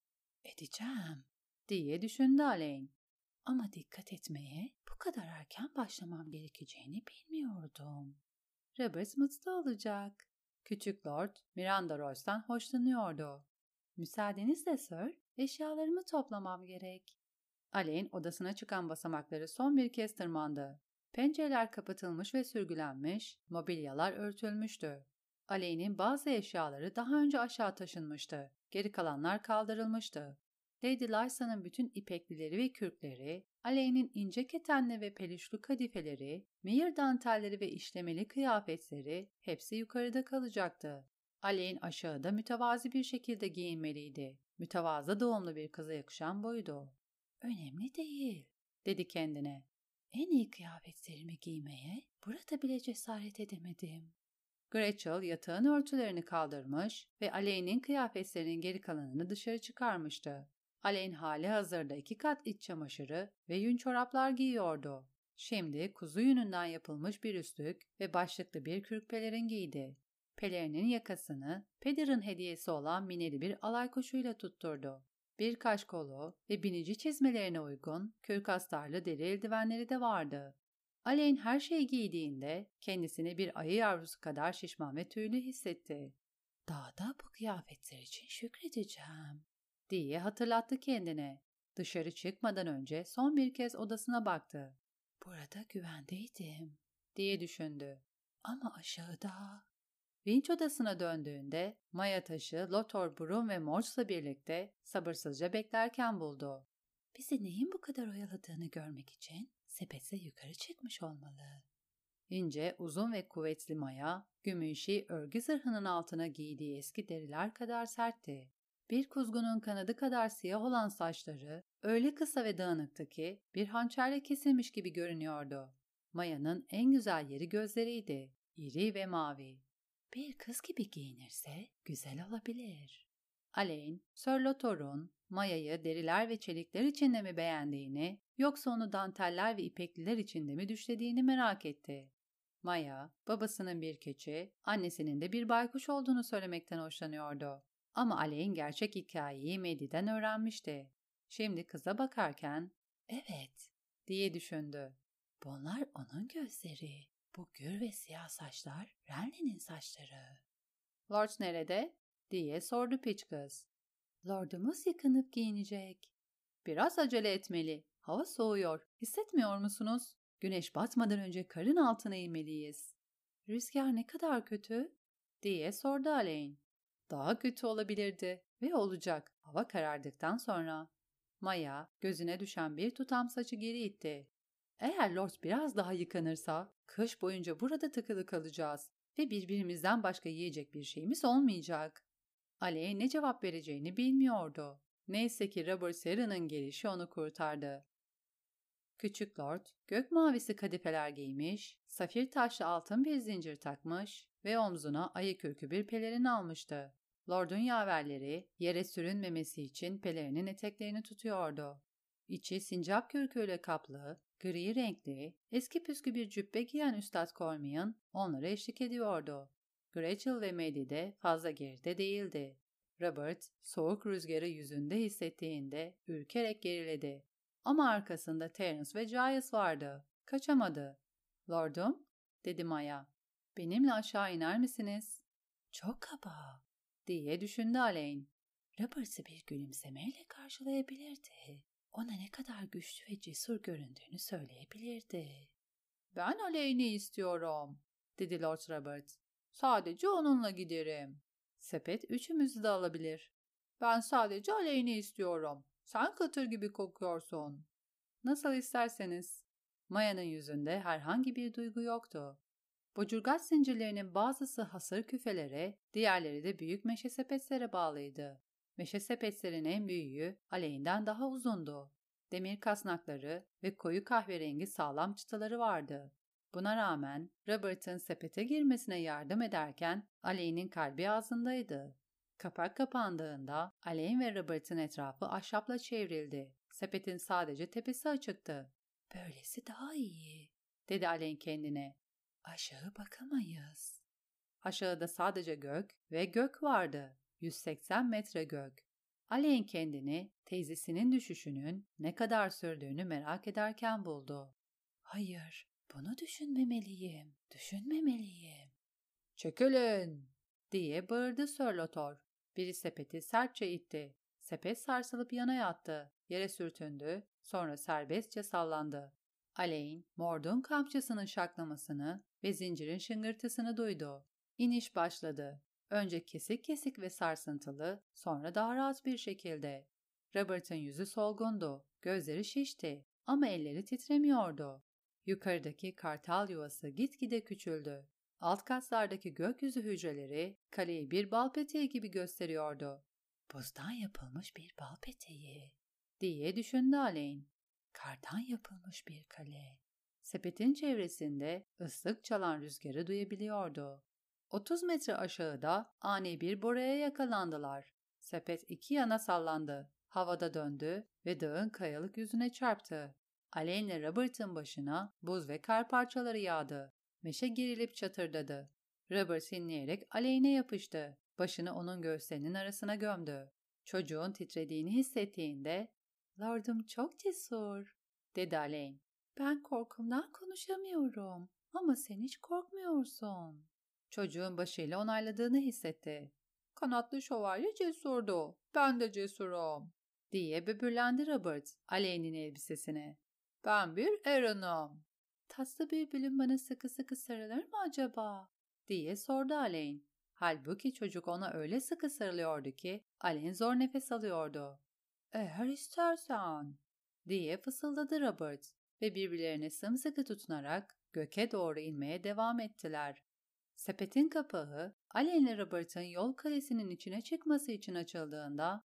Edeceğim diye düşündü Alain. Ama dikkat etmeye bu kadar erken başlamam gerekeceğini bilmiyordum. Robert mutlu olacak. Küçük Lord Miranda Royce'dan hoşlanıyordu. Müsaadenizle Sir, eşyalarımı toplamam gerek. Alain odasına çıkan basamakları son bir kez tırmandı. Pencereler kapatılmış ve sürgülenmiş, mobilyalar örtülmüştü. Alain'in bazı eşyaları daha önce aşağı taşınmıştı. Geri kalanlar kaldırılmıştı. Lady Lysa'nın bütün ipeklileri ve kürkleri, Alain'in ince ketenli ve peluşlu kadifeleri, mehir dantelleri ve işlemeli kıyafetleri hepsi yukarıda kalacaktı. Alain aşağıda mütevazi bir şekilde giyinmeliydi. Mütevazı doğumlu bir kıza yakışan buydu. Önemli değil, dedi kendine. En iyi kıyafetlerimi giymeye burada bile cesaret edemedim. Gretchel yatağın örtülerini kaldırmış ve Alain'in kıyafetlerinin geri kalanını dışarı çıkarmıştı. Alain hali hazırda iki kat iç çamaşırı ve yün çoraplar giyiyordu. Şimdi kuzu yününden yapılmış bir üstlük ve başlıklı bir kürk pelerin giydi. Pelerinin yakasını Peder'in hediyesi olan mineli bir alay kuşuyla tutturdu. Birkaç kolu ve binici çizmelerine uygun kürk astarlı deri eldivenleri de vardı. Alain her şeyi giydiğinde kendisini bir ayı yavrusu kadar şişman ve tüylü hissetti. Dağda bu kıyafetler için şükredeceğim diye hatırlattı kendine. Dışarı çıkmadan önce son bir kez odasına baktı. Burada güvendeydim diye düşündü. Ama aşağıda... Vinç odasına döndüğünde Maya taşı Lothar Brum ve Morse'la birlikte sabırsızca beklerken buldu. Bizi neyin bu kadar oyaladığını görmek için sepetle yukarı çıkmış olmalı. İnce, uzun ve kuvvetli Maya, gümüşi örgü zırhının altına giydiği eski deriler kadar sertti. Bir kuzgunun kanadı kadar siyah olan saçları öyle kısa ve dağınıktı ki bir hançerle kesilmiş gibi görünüyordu. Maya'nın en güzel yeri gözleriydi, iri ve mavi. Bir kız gibi giyinirse güzel olabilir. Alain, Sir Lothor'un Maya'yı deriler ve çelikler içinde mi beğendiğini yoksa onu danteller ve ipekliler içinde mi düşlediğini merak etti. Maya, babasının bir keçi, annesinin de bir baykuş olduğunu söylemekten hoşlanıyordu. Ama Alain gerçek hikayeyi Medi'den öğrenmişti. Şimdi kıza bakarken, evet diye düşündü. Bunlar onun gözleri. Bu gür ve siyah saçlar Renly'nin saçları. Lord nerede? diye sordu piç kız. Lordumuz yıkanıp giyinecek. Biraz acele etmeli. Hava soğuyor. Hissetmiyor musunuz? Güneş batmadan önce karın altına inmeliyiz. Rüzgar ne kadar kötü? diye sordu Alain. Daha kötü olabilirdi ve olacak hava karardıktan sonra. Maya gözüne düşen bir tutam saçı geri itti. Eğer Lord biraz daha yıkanırsa kış boyunca burada takılı kalacağız ve birbirimizden başka yiyecek bir şeyimiz olmayacak. Aleye ne cevap vereceğini bilmiyordu. Neyse ki Robert Serra'nın gelişi onu kurtardı. Küçük Lord, gök mavisi kadifeler giymiş, safir taşlı altın bir zincir takmış ve omzuna ayı kürkü bir pelerin almıştı. Lord'un yaverleri yere sürünmemesi için pelerinin eteklerini tutuyordu. İçi sincap kürküyle kaplı, gri renkli, eski püskü bir cübbe giyen Üstad Cormian onlara eşlik ediyordu. Gretchel ve Maddie de fazla geride değildi. Robert, soğuk rüzgarı yüzünde hissettiğinde ürkerek geriledi. Ama arkasında Terence ve Giles vardı. Kaçamadı. Lordum, dedi Maya. Benimle aşağı iner misiniz? Çok kaba, diye düşündü Alain. Robert'ı bir gülümsemeyle karşılayabilirdi. Ona ne kadar güçlü ve cesur göründüğünü söyleyebilirdi. Ben Alain'i istiyorum, dedi Lord Robert. Sadece onunla giderim. Sepet üçümüzü de alabilir. Ben sadece Alain'i istiyorum. Sen kıtır gibi kokuyorsun. Nasıl isterseniz. Maya'nın yüzünde herhangi bir duygu yoktu. Bucurgaç zincirlerinin bazısı hasır küfelere, diğerleri de büyük meşe sepetlere bağlıydı. Meşe sepetlerin en büyüğü aleyhinden daha uzundu. Demir kasnakları ve koyu kahverengi sağlam çıtaları vardı. Buna rağmen Robert'ın sepete girmesine yardım ederken Aley'nin kalbi ağzındaydı. Kapak kapandığında Aley'in ve Robert'ın etrafı ahşapla çevrildi. Sepetin sadece tepesi açıktı. Böylesi daha iyi, dedi Alen kendine. Aşağı bakamayız. Aşağıda sadece gök ve gök vardı. 180 metre gök. Alen kendini teyzesinin düşüşünün ne kadar sürdüğünü merak ederken buldu. Hayır, bunu düşünmemeliyim, düşünmemeliyim. Çekilin, diye bağırdı Sörlotor. Biri sepeti sertçe itti. Sepet sarsılıp yana yattı. Yere sürtündü, sonra serbestçe sallandı. Aleyn, Mord'un kamçısının şaklamasını ve zincirin şıngırtısını duydu. İniş başladı. Önce kesik kesik ve sarsıntılı, sonra daha rahat bir şekilde. Robert'ın yüzü solgundu, gözleri şişti ama elleri titremiyordu. Yukarıdaki kartal yuvası gitgide küçüldü. Alt katlardaki gökyüzü hücreleri kaleyi bir bal peteği gibi gösteriyordu. Buzdan yapılmış bir bal peteği diye düşündü Aleyn. Kardan yapılmış bir kale. Sepetin çevresinde ıslık çalan rüzgarı duyabiliyordu. 30 metre aşağıda ani bir boraya yakalandılar. Sepet iki yana sallandı. Havada döndü ve dağın kayalık yüzüne çarptı. Aleyhine Robert'ın başına buz ve kar parçaları yağdı. Meşe gerilip çatırdadı. Robert inleyerek aleyhine yapıştı. Başını onun göğüslerinin arasına gömdü. Çocuğun titrediğini hissettiğinde ''Lordum çok cesur'' dedi Aleyhine. ''Ben korkumdan konuşamıyorum ama sen hiç korkmuyorsun.'' Çocuğun başıyla onayladığını hissetti. ''Kanatlı şövalye cesurdu. Ben de cesurum.'' diye böbürlendi Robert Aleyhinin elbisesine. ''Ben bir Aaron'um.'' ''Tatlı bir bülüm bana sıkı sıkı sarılır mı acaba?'' diye sordu Aleyhine. Halbuki çocuk ona öyle sıkı sarılıyordu ki Aleyhine zor nefes alıyordu. ''Eğer istersen'' diye fısıldadı Robert ve birbirlerine sımsıkı tutunarak göke doğru inmeye devam ettiler. Sepetin kapağı Aleyhine Robert'ın yol kalesinin içine çıkması için açıldığında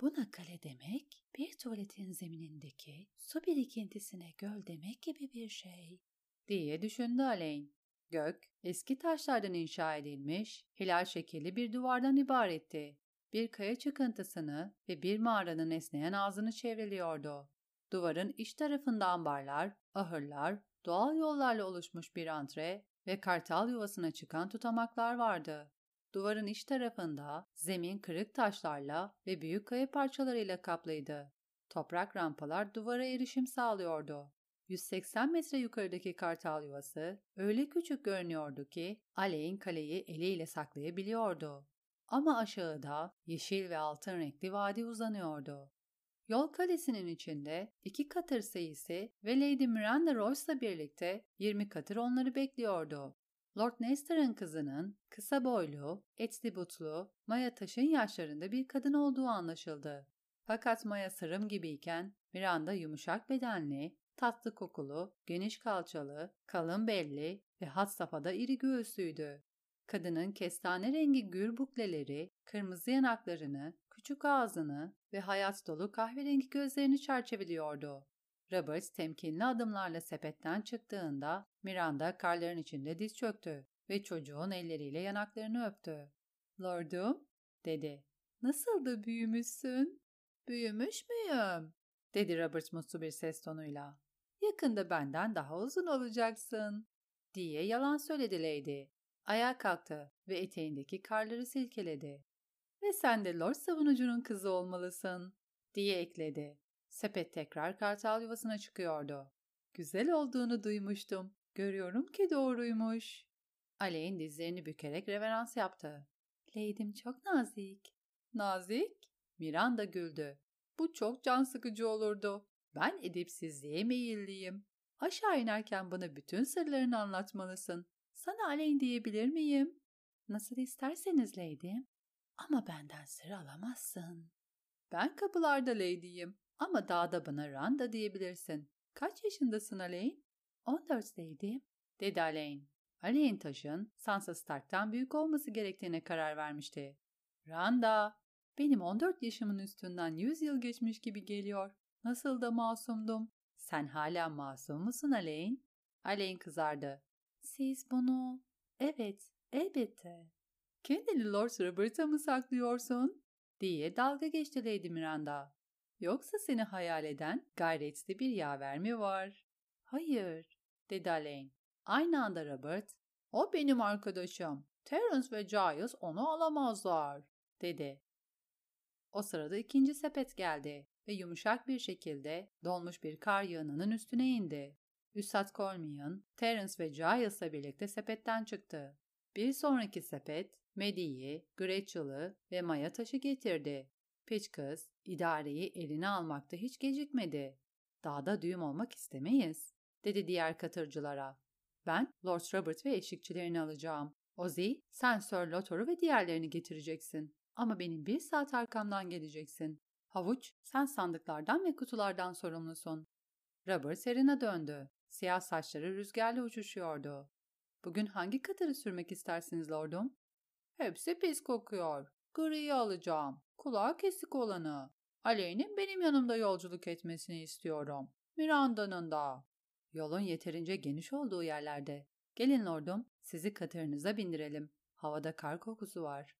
Buna kale demek, bir tuvaletin zeminindeki su birikintisine göl demek gibi bir şey, diye düşündü Aleyn. Gök, eski taşlardan inşa edilmiş, hilal şekilli bir duvardan ibaretti. Bir kaya çıkıntısını ve bir mağaranın esneyen ağzını çevriliyordu. Duvarın iç tarafında ambarlar, ahırlar, doğal yollarla oluşmuş bir antre ve kartal yuvasına çıkan tutamaklar vardı. Duvarın iç tarafında zemin kırık taşlarla ve büyük kaya parçalarıyla kaplıydı. Toprak rampalar duvara erişim sağlıyordu. 180 metre yukarıdaki kartal yuvası öyle küçük görünüyordu ki Aley'in kaleyi eliyle saklayabiliyordu. Ama aşağıda yeşil ve altın renkli vadi uzanıyordu. Yol kalesinin içinde iki katır seyisi ve Lady Miranda Royce'la birlikte 20 katır onları bekliyordu. Lord Nestor'ın kızının kısa boylu, etli butlu, Maya taşın yaşlarında bir kadın olduğu anlaşıldı. Fakat Maya sırım gibiyken Miranda yumuşak bedenli, tatlı kokulu, geniş kalçalı, kalın belli ve hat safhada iri göğüslüydü. Kadının kestane rengi gür bukleleri, kırmızı yanaklarını, küçük ağzını ve hayat dolu kahverengi gözlerini çerçeveliyordu. Robert temkinli adımlarla sepetten çıktığında Miranda karların içinde diz çöktü ve çocuğun elleriyle yanaklarını öptü. ''Lordum'' dedi. ''Nasıl da büyümüşsün?'' ''Büyümüş müyüm?'' dedi Robert mutlu bir ses tonuyla. ''Yakında benden daha uzun olacaksın.'' diye yalan söyledi Lady. Ayağa kalktı ve eteğindeki karları silkeledi. ''Ve sen de Lord savunucunun kızı olmalısın.'' diye ekledi. Sepet tekrar kartal yuvasına çıkıyordu. Güzel olduğunu duymuştum. Görüyorum ki doğruymuş. Aleyn dizlerini bükerek reverans yaptı. Leydim çok nazik. Nazik? Miranda güldü. Bu çok can sıkıcı olurdu. Ben edepsizliğe meyilliyim. Aşağı inerken bana bütün sırlarını anlatmalısın. Sana Aleyn diyebilir miyim? Nasıl isterseniz Lady. Ama benden sır alamazsın. Ben kapılarda Lady'yim. Ama dağda bana Randa diyebilirsin. Kaç yaşındasın Aleyn? On dörtteydim, dedi Aleyn. Aleyhine taşın Sansa Stark'tan büyük olması gerektiğine karar vermişti. Randa, benim 14 yaşımın üstünden 100 yıl geçmiş gibi geliyor. Nasıl da masumdum. Sen hala masum musun Aleyne? Aleyne kızardı. Siz bunu... Evet, elbette. Kendini Lord Robert'a mı saklıyorsun? diye dalga geçti Lady Miranda. Yoksa seni hayal eden gayretli bir yaver mi var? Hayır, dedi Alain. Aynı anda Robert, o benim arkadaşım. Terence ve Giles onu alamazlar, dedi. O sırada ikinci sepet geldi ve yumuşak bir şekilde dolmuş bir kar yığınının üstüne indi. Üstad Colmian, Terence ve Giles'la birlikte sepetten çıktı. Bir sonraki sepet, Medi'yi, Gretchel'ı ve Maya taşı getirdi. Piç kız, idareyi eline almakta hiç gecikmedi. Dağda düğüm olmak istemeyiz, dedi diğer katırcılara. Ben Lord Robert ve eşlikçilerini alacağım. Ozzy, sen Sir Lothor'u ve diğerlerini getireceksin. Ama benim bir saat arkamdan geleceksin. Havuç, sen sandıklardan ve kutulardan sorumlusun. Robert Serena döndü. Siyah saçları rüzgarla uçuşuyordu. Bugün hangi katırı sürmek istersiniz lordum? Hepsi pis kokuyor. Griyi alacağım. Kulağı kesik olanı. Aleyh'nin benim yanımda yolculuk etmesini istiyorum. Miranda'nın da. Yolun yeterince geniş olduğu yerlerde. Gelin lordum, sizi katırınıza bindirelim. Havada kar kokusu var.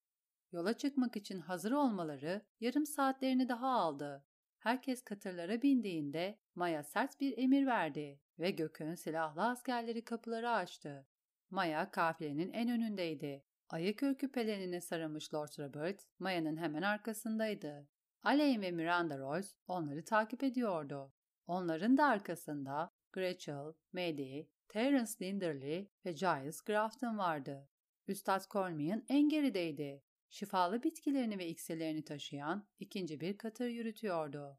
Yola çıkmak için hazır olmaları yarım saatlerini daha aldı. Herkes katırlara bindiğinde Maya sert bir emir verdi ve gökün silahlı askerleri kapıları açtı. Maya kafilenin en önündeydi. Ayakür küpelerine sarılmış Lord Robert, Maya'nın hemen arkasındaydı. Alain ve Miranda Royce onları takip ediyordu. Onların da arkasında Gretchel, Maddie, Terence Linderley ve Giles Grafton vardı. Üstad Colmian en gerideydi. Şifalı bitkilerini ve iksirlerini taşıyan ikinci bir katır yürütüyordu.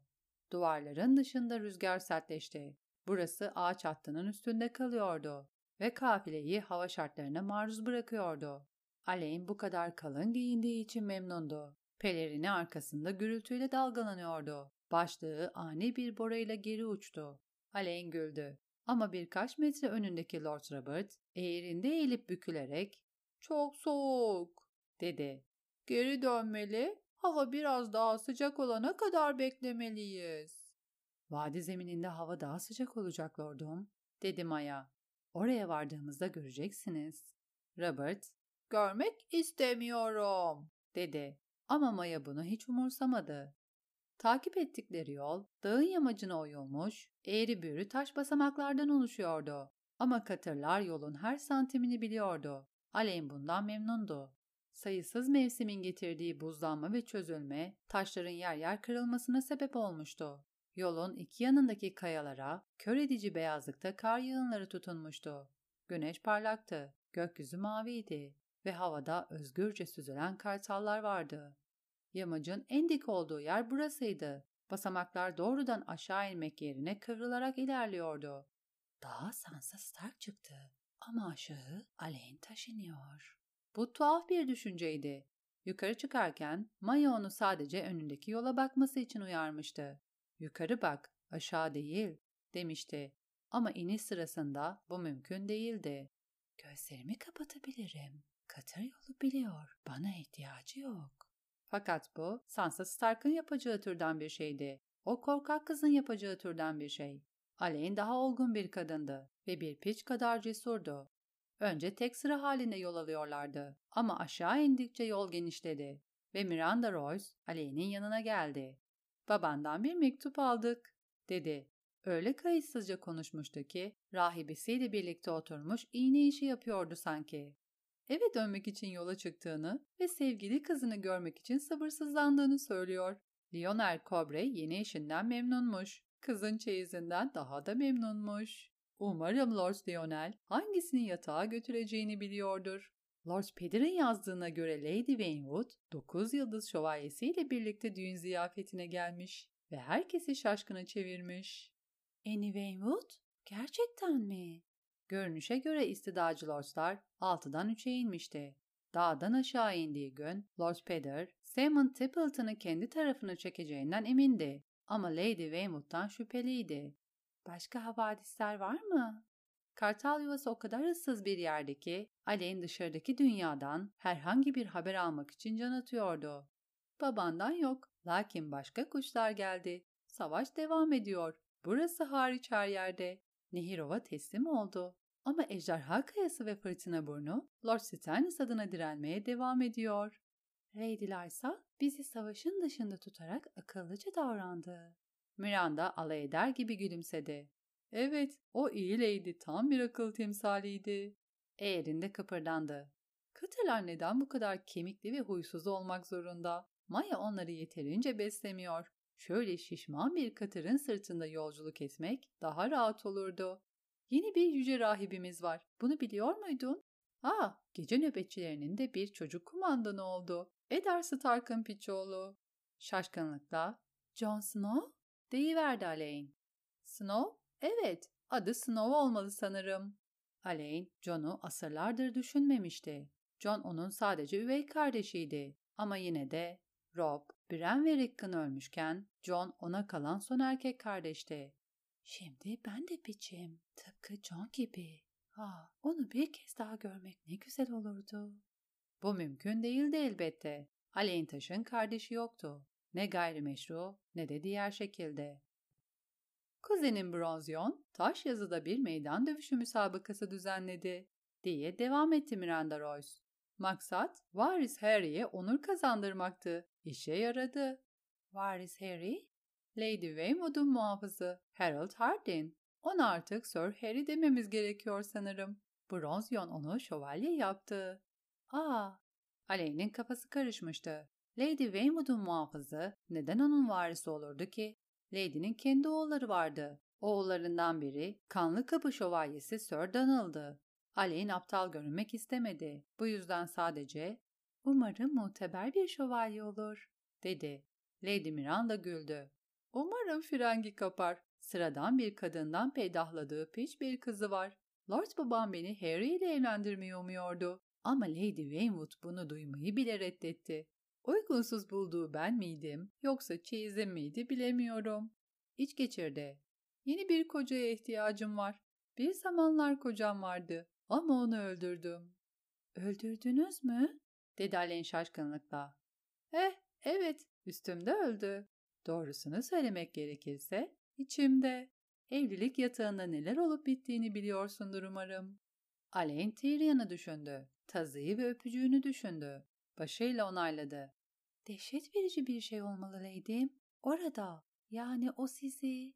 Duvarların dışında rüzgar sertleşti. Burası ağaç hattının üstünde kalıyordu ve kafileyi hava şartlarına maruz bırakıyordu. Alain bu kadar kalın giyindiği için memnundu. Pelerini arkasında gürültüyle dalgalanıyordu. Başlığı ani bir borayla geri uçtu. Alain güldü. Ama birkaç metre önündeki Lord Robert eğrinde eğilip bükülerek ''Çok soğuk'' dedi. ''Geri dönmeli, hava biraz daha sıcak olana kadar beklemeliyiz.'' ''Vadi zemininde hava daha sıcak olacak lordum.'' dedi Maya. ''Oraya vardığımızda göreceksiniz.'' Robert Görmek istemiyorum, dedi. Ama Maya bunu hiç umursamadı. Takip ettikleri yol dağın yamacına oyulmuş, eğri büğrü taş basamaklardan oluşuyordu. Ama katırlar yolun her santimini biliyordu. Aleyn bundan memnundu. Sayısız mevsimin getirdiği buzlanma ve çözülme, taşların yer yer kırılmasına sebep olmuştu. Yolun iki yanındaki kayalara kör edici beyazlıkta kar yığınları tutunmuştu. Güneş parlaktı, gökyüzü maviydi ve havada özgürce süzülen kartallar vardı. Yamacın en dik olduğu yer burasıydı. Basamaklar doğrudan aşağı inmek yerine kıvrılarak ilerliyordu. Dağa Sansa Stark çıktı ama aşağı Alain taşınıyor. Bu tuhaf bir düşünceydi. Yukarı çıkarken Maya onu sadece önündeki yola bakması için uyarmıştı. Yukarı bak, aşağı değil, demişti. Ama iniş sırasında bu mümkün değildi. Gözlerimi kapatabilirim. Katır yolu biliyor. Bana ihtiyacı yok. Fakat bu Sansa Stark'ın yapacağı türden bir şeydi. O korkak kızın yapacağı türden bir şey. Alain daha olgun bir kadındı ve bir piç kadar cesurdu. Önce tek sıra halinde yol alıyorlardı ama aşağı indikçe yol genişledi ve Miranda Royce Alain'in yanına geldi. Babandan bir mektup aldık, dedi. Öyle kayıtsızca konuşmuştu ki rahibesiyle birlikte oturmuş iğne işi yapıyordu sanki eve dönmek için yola çıktığını ve sevgili kızını görmek için sabırsızlandığını söylüyor. Lionel Cobre yeni eşinden memnunmuş. Kızın çeyizinden daha da memnunmuş. Umarım Lord Lionel hangisini yatağa götüreceğini biliyordur. Lord Peter'ın yazdığına göre Lady Wainwood 9 yıldız şövalyesiyle birlikte düğün ziyafetine gelmiş ve herkesi şaşkına çevirmiş. Annie Wainwood? Gerçekten mi? Görünüşe göre istidacı lordlar 6'dan 3'e inmişti. Dağdan aşağı indiği gün Lord Peter, Simon Tippleton'ı kendi tarafına çekeceğinden emindi ama Lady Weymouth'tan şüpheliydi. Başka havadisler var mı? Kartal yuvası o kadar ıssız bir yerde ki Alen dışarıdaki dünyadan herhangi bir haber almak için can atıyordu. Babandan yok. Lakin başka kuşlar geldi. Savaş devam ediyor. Burası hariç her yerde. Nehirova teslim oldu. Ama Ejderha Kayası ve Fırtına Burnu Lord Stannis adına direnmeye devam ediyor. Lady Lysa bizi savaşın dışında tutarak akıllıca davrandı. Miranda alay eder gibi gülümsedi. Evet, o iyi lady tam bir akıl timsaliydi. Eğerin de kıpırdandı. Kıtırlar neden bu kadar kemikli ve huysuz olmak zorunda? Maya onları yeterince beslemiyor. Şöyle şişman bir katırın sırtında yolculuk etmek daha rahat olurdu. Yeni bir yüce rahibimiz var. Bunu biliyor muydun? Aa, gece nöbetçilerinin de bir çocuk kumandanı oldu. Eddard Stark'ın piçoğlu. Şaşkınlıkla, Jon Snow? Deyiverdi Alain. Snow? Evet, adı Snow olmalı sanırım. Alain, Jon'u asırlardır düşünmemişti. Jon onun sadece üvey kardeşiydi. Ama yine de Rob, Bran ve Rickon ölmüşken Jon ona kalan son erkek kardeşti. Şimdi ben de piçim. Tıpkı John gibi. Ha, onu bir kez daha görmek ne güzel olurdu. Bu mümkün değildi elbette. Alain Taş'ın kardeşi yoktu. Ne gayrimeşru ne de diğer şekilde. Kuzenim Bronzyon, taş yazıda bir meydan dövüşü müsabakası düzenledi, diye devam etti Miranda Royce. Maksat, varis Harry'e onur kazandırmaktı. İşe yaradı. Varis Harry? Lady Weymouth'un muhafızı Harold Hardin. Ona artık Sir Harry dememiz gerekiyor sanırım. Bronzyon onu şövalye yaptı. Aa, Aley'nin kafası karışmıştı. Lady Weymouth'un muhafızı neden onun varisi olurdu ki? Lady'nin kendi oğulları vardı. Oğullarından biri kanlı kapı şövalyesi Sir Donald'dı. Aleyn aptal görünmek istemedi. Bu yüzden sadece ''Umarım muteber bir şövalye olur.'' dedi. Lady Miranda güldü. ''Umarım frengi kapar. Sıradan bir kadından peydahladığı piç bir kızı var. Lord babam beni Harry ile evlendirmeyi umuyordu. Ama Lady Weymouth bunu duymayı bile reddetti. Uygunsuz bulduğu ben miydim yoksa çeyizim miydi bilemiyorum. İç geçirdi. Yeni bir kocaya ihtiyacım var. Bir zamanlar kocam vardı ama onu öldürdüm. Öldürdünüz mü? dedi Alen şaşkınlıkla. Eh, evet, üstümde öldü. Doğrusunu söylemek gerekirse içimde. Evlilik yatağında neler olup bittiğini biliyorsundur umarım. Alen Tyrion'u düşündü. Tazıyı ve öpücüğünü düşündü. Başıyla onayladı. Dehşet verici bir şey olmalı Lady'm. Orada. Yani o sizi...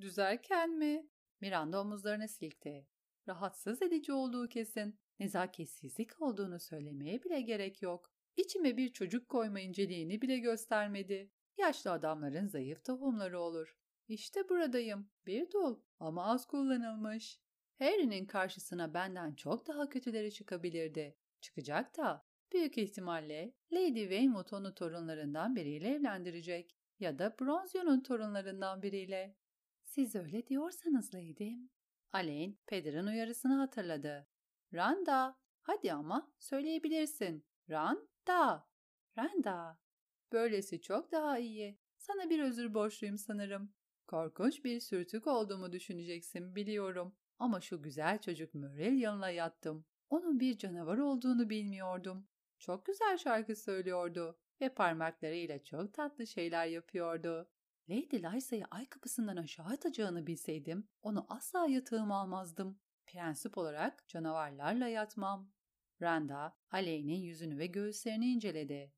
Düzerken mi? Miranda omuzlarını silkti. Rahatsız edici olduğu kesin. Nezaketsizlik olduğunu söylemeye bile gerek yok. İçime bir çocuk koyma inceliğini bile göstermedi. Yaşlı adamların zayıf tohumları olur. İşte buradayım. Bir dul ama az kullanılmış. Harry'nin karşısına benden çok daha kötüleri çıkabilirdi. Çıkacak da büyük ihtimalle Lady Weymouth onu torunlarından biriyle evlendirecek ya da Bronzion'un torunlarından biriyle. Siz öyle diyorsanız Lady'm. Alain, Peder'in uyarısını hatırladı. Randa, hadi ama söyleyebilirsin. Randa, Randa. Böylesi çok daha iyi. Sana bir özür borçluyum sanırım. Korkunç bir sürtük olduğumu düşüneceksin biliyorum. Ama şu güzel çocuk Muriel yanına yattım. Onun bir canavar olduğunu bilmiyordum. Çok güzel şarkı söylüyordu ve parmaklarıyla çok tatlı şeyler yapıyordu. Lady Lysa'yı ay kapısından aşağı atacağını bilseydim onu asla yatağıma almazdım. Prensip olarak canavarlarla yatmam. Randa, Aley'nin yüzünü ve göğüslerini inceledi.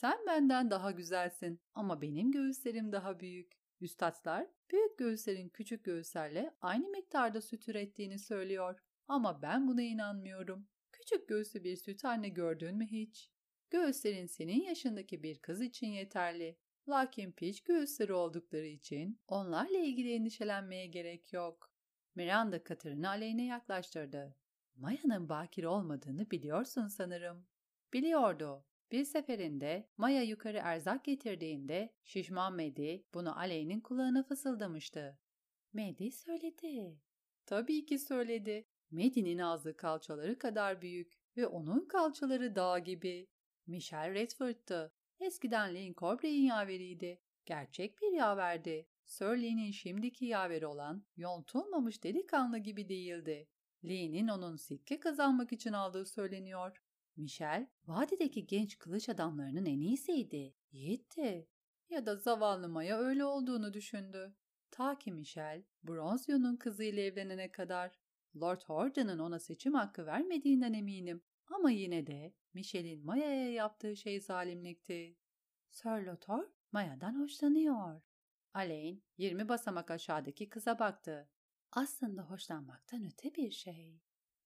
Sen benden daha güzelsin ama benim göğüslerim daha büyük. Üstadlar, büyük göğüslerin küçük göğüslerle aynı miktarda süt ürettiğini söylüyor. Ama ben buna inanmıyorum. Küçük göğüslü bir süt anne gördün mü hiç? Göğüslerin senin yaşındaki bir kız için yeterli. Lakin piç göğüsleri oldukları için onlarla ilgili endişelenmeye gerek yok. Miranda katırını aleyhine yaklaştırdı. Maya'nın bakir olmadığını biliyorsun sanırım. Biliyordu. Bir seferinde Maya yukarı erzak getirdiğinde şişman Medi bunu Aley'nin kulağına fısıldamıştı. Medi söyledi. Tabii ki söyledi. Medi'nin ağzı kalçaları kadar büyük ve onun kalçaları dağ gibi. Michelle Redford'tu. Eskiden Lane Corbray'in yaveriydi. Gerçek bir yaverdi. Sir Lane'in şimdiki yaveri olan yontulmamış delikanlı gibi değildi. Lee'nin onun sikke kazanmak için aldığı söyleniyor. Michel, vadideki genç kılıç adamlarının en iyisiydi, yiğitti. Ya da zavallı Maya öyle olduğunu düşündü. Ta ki Michel, Bronzio'nun kızıyla evlenene kadar. Lord Horden'ın ona seçim hakkı vermediğinden eminim. Ama yine de Michel'in Maya'ya yaptığı şey zalimlikti. Sir Lothar, Maya'dan hoşlanıyor. Alain, 20 basamak aşağıdaki kıza baktı. Aslında hoşlanmaktan öte bir şey.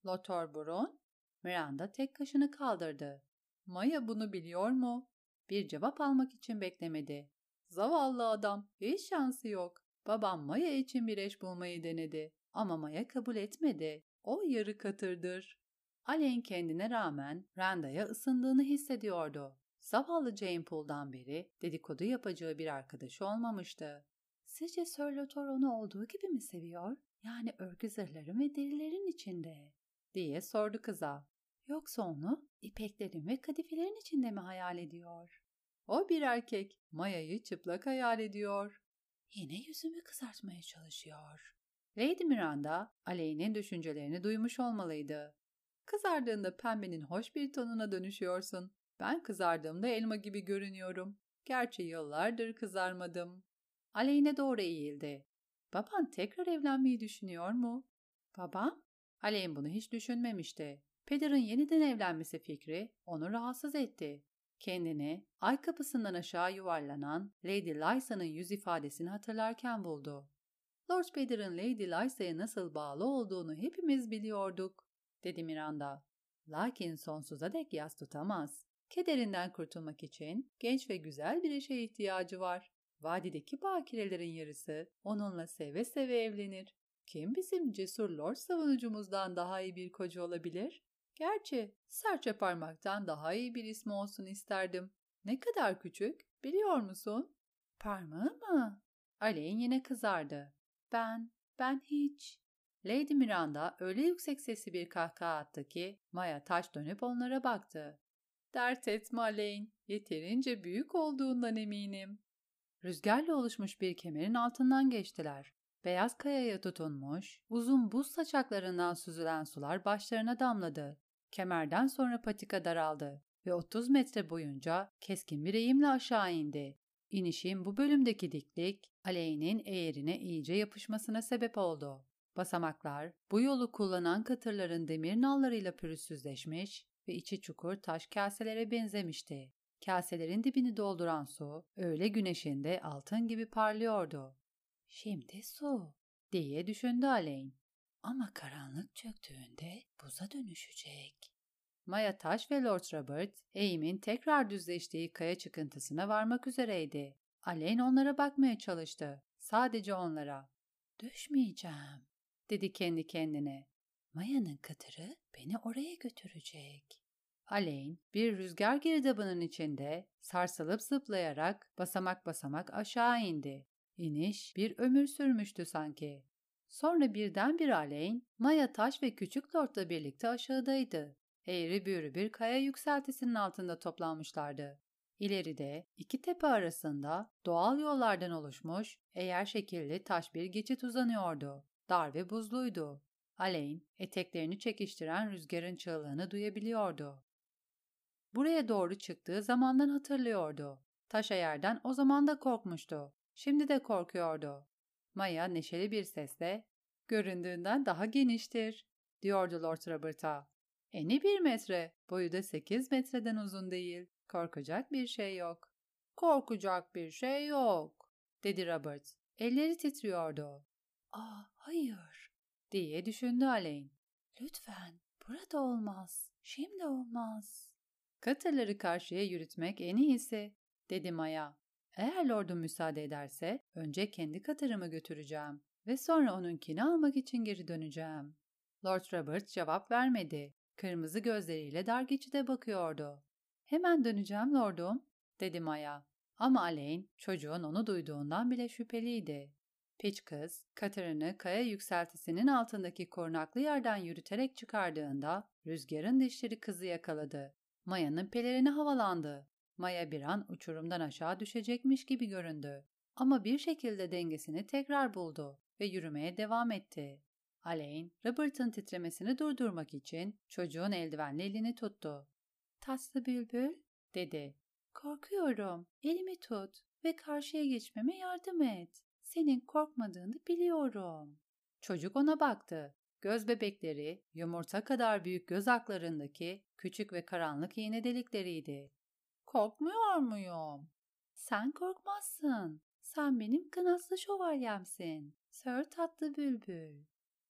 Lothar Burun, Miranda tek kaşını kaldırdı. Maya bunu biliyor mu? Bir cevap almak için beklemedi. Zavallı adam, hiç şansı yok. Babam Maya için bir eş bulmayı denedi. Ama Maya kabul etmedi. O yarı katırdır. Alain kendine rağmen Randa'ya ısındığını hissediyordu. Zavallı Jane Pool'dan beri dedikodu yapacağı bir arkadaşı olmamıştı. Sizce Sir Lothar onu olduğu gibi mi seviyor? Yani örgü zırhların ve derilerin içinde? diye sordu kıza. Yoksa onu ipeklerin ve kadifelerin içinde mi hayal ediyor? O bir erkek. Maya'yı çıplak hayal ediyor. Yine yüzümü kızartmaya çalışıyor. Lady Miranda, Aleyh'in düşüncelerini duymuş olmalıydı. Kızardığında pembenin hoş bir tonuna dönüşüyorsun. Ben kızardığımda elma gibi görünüyorum. Gerçi yıllardır kızarmadım. Aleyhine doğru eğildi. Baban tekrar evlenmeyi düşünüyor mu? Babam? Aleyhine bunu hiç düşünmemişti. Peder'in yeniden evlenmesi fikri onu rahatsız etti. Kendini ay kapısından aşağı yuvarlanan Lady Lysa'nın yüz ifadesini hatırlarken buldu. Lord Peder'in Lady Lysa'ya nasıl bağlı olduğunu hepimiz biliyorduk, dedi Miranda. Lakin sonsuza dek yas tutamaz. Kederinden kurtulmak için genç ve güzel bir eşe ihtiyacı var. Vadideki bakirelerin yarısı onunla seve seve evlenir. Kim bizim cesur lord savunucumuzdan daha iyi bir koca olabilir? Gerçi serçe parmaktan daha iyi bir ismi olsun isterdim. Ne kadar küçük, biliyor musun? Parmağı mı? Alain yine kızardı. Ben, ben hiç. Lady Miranda öyle yüksek sesli bir kahkaha attı ki Maya taş dönüp onlara baktı. Dert etme Alain, yeterince büyük olduğundan eminim. Rüzgarla oluşmuş bir kemerin altından geçtiler. Beyaz kayaya tutunmuş, uzun buz saçaklarından süzülen sular başlarına damladı. Kemerden sonra patika daraldı ve 30 metre boyunca keskin bir eğimle aşağı indi. İnişin bu bölümdeki diklik, aleyhinin eğerine iyice yapışmasına sebep oldu. Basamaklar, bu yolu kullanan katırların demir nallarıyla pürüzsüzleşmiş ve içi çukur taş kaselere benzemişti. Kaselerin dibini dolduran su, öğle güneşinde altın gibi parlıyordu. Şimdi su, diye düşündü Aleyn. Ama karanlık çöktüğünde buza dönüşecek. Maya Taş ve Lord Robert, eğimin tekrar düzleştiği kaya çıkıntısına varmak üzereydi. Aleyn onlara bakmaya çalıştı. Sadece onlara. Düşmeyeceğim, dedi kendi kendine. Maya'nın katırı beni oraya götürecek. Aleyn bir rüzgar girdabının içinde sarsılıp zıplayarak basamak basamak aşağı indi. İniş bir ömür sürmüştü sanki. Sonra birdenbire Aleyn, Maya Taş ve Küçük Lord'la birlikte aşağıdaydı. Eğri büğrü bir kaya yükseltisinin altında toplanmışlardı. İleride iki tepe arasında doğal yollardan oluşmuş eğer şekilli taş bir geçit uzanıyordu. Dar ve buzluydu. Aleyn eteklerini çekiştiren rüzgarın çığlığını duyabiliyordu. Buraya doğru çıktığı zamandan hatırlıyordu. Taş yerden o zaman da korkmuştu. Şimdi de korkuyordu. Maya neşeli bir sesle göründüğünden daha geniştir diyordu Lord Robert'a. Eni bir metre, boyu da sekiz metreden uzun değil. Korkacak bir şey yok. Korkacak bir şey yok, dedi Robert. Elleri titriyordu. Aa, hayır, diye düşündü Alain. Lütfen, burada olmaz, şimdi olmaz. Katırları karşıya yürütmek en iyisi, dedi Maya. Eğer lordum müsaade ederse önce kendi katırımı götüreceğim ve sonra onunkini almak için geri döneceğim. Lord Robert cevap vermedi. Kırmızı gözleriyle dar geçide bakıyordu. Hemen döneceğim lordum, dedi Maya. Ama Alain çocuğun onu duyduğundan bile şüpheliydi. Piç kız, katırını kaya yükseltisinin altındaki korunaklı yerden yürüterek çıkardığında rüzgarın dişleri kızı yakaladı. Maya'nın pelerini havalandı. Maya bir an uçurumdan aşağı düşecekmiş gibi göründü. Ama bir şekilde dengesini tekrar buldu ve yürümeye devam etti. Alain, Robert'ın titremesini durdurmak için çocuğun eldivenli elini tuttu. Tatlı bülbül, dedi. Korkuyorum. Elimi tut ve karşıya geçmeme yardım et. Senin korkmadığını biliyorum. Çocuk ona baktı. Göz bebekleri yumurta kadar büyük göz aklarındaki küçük ve karanlık iğne delikleriydi. Korkmuyor muyum? Sen korkmazsın. Sen benim kanatlı şövalyemsin. Sör tatlı bülbül.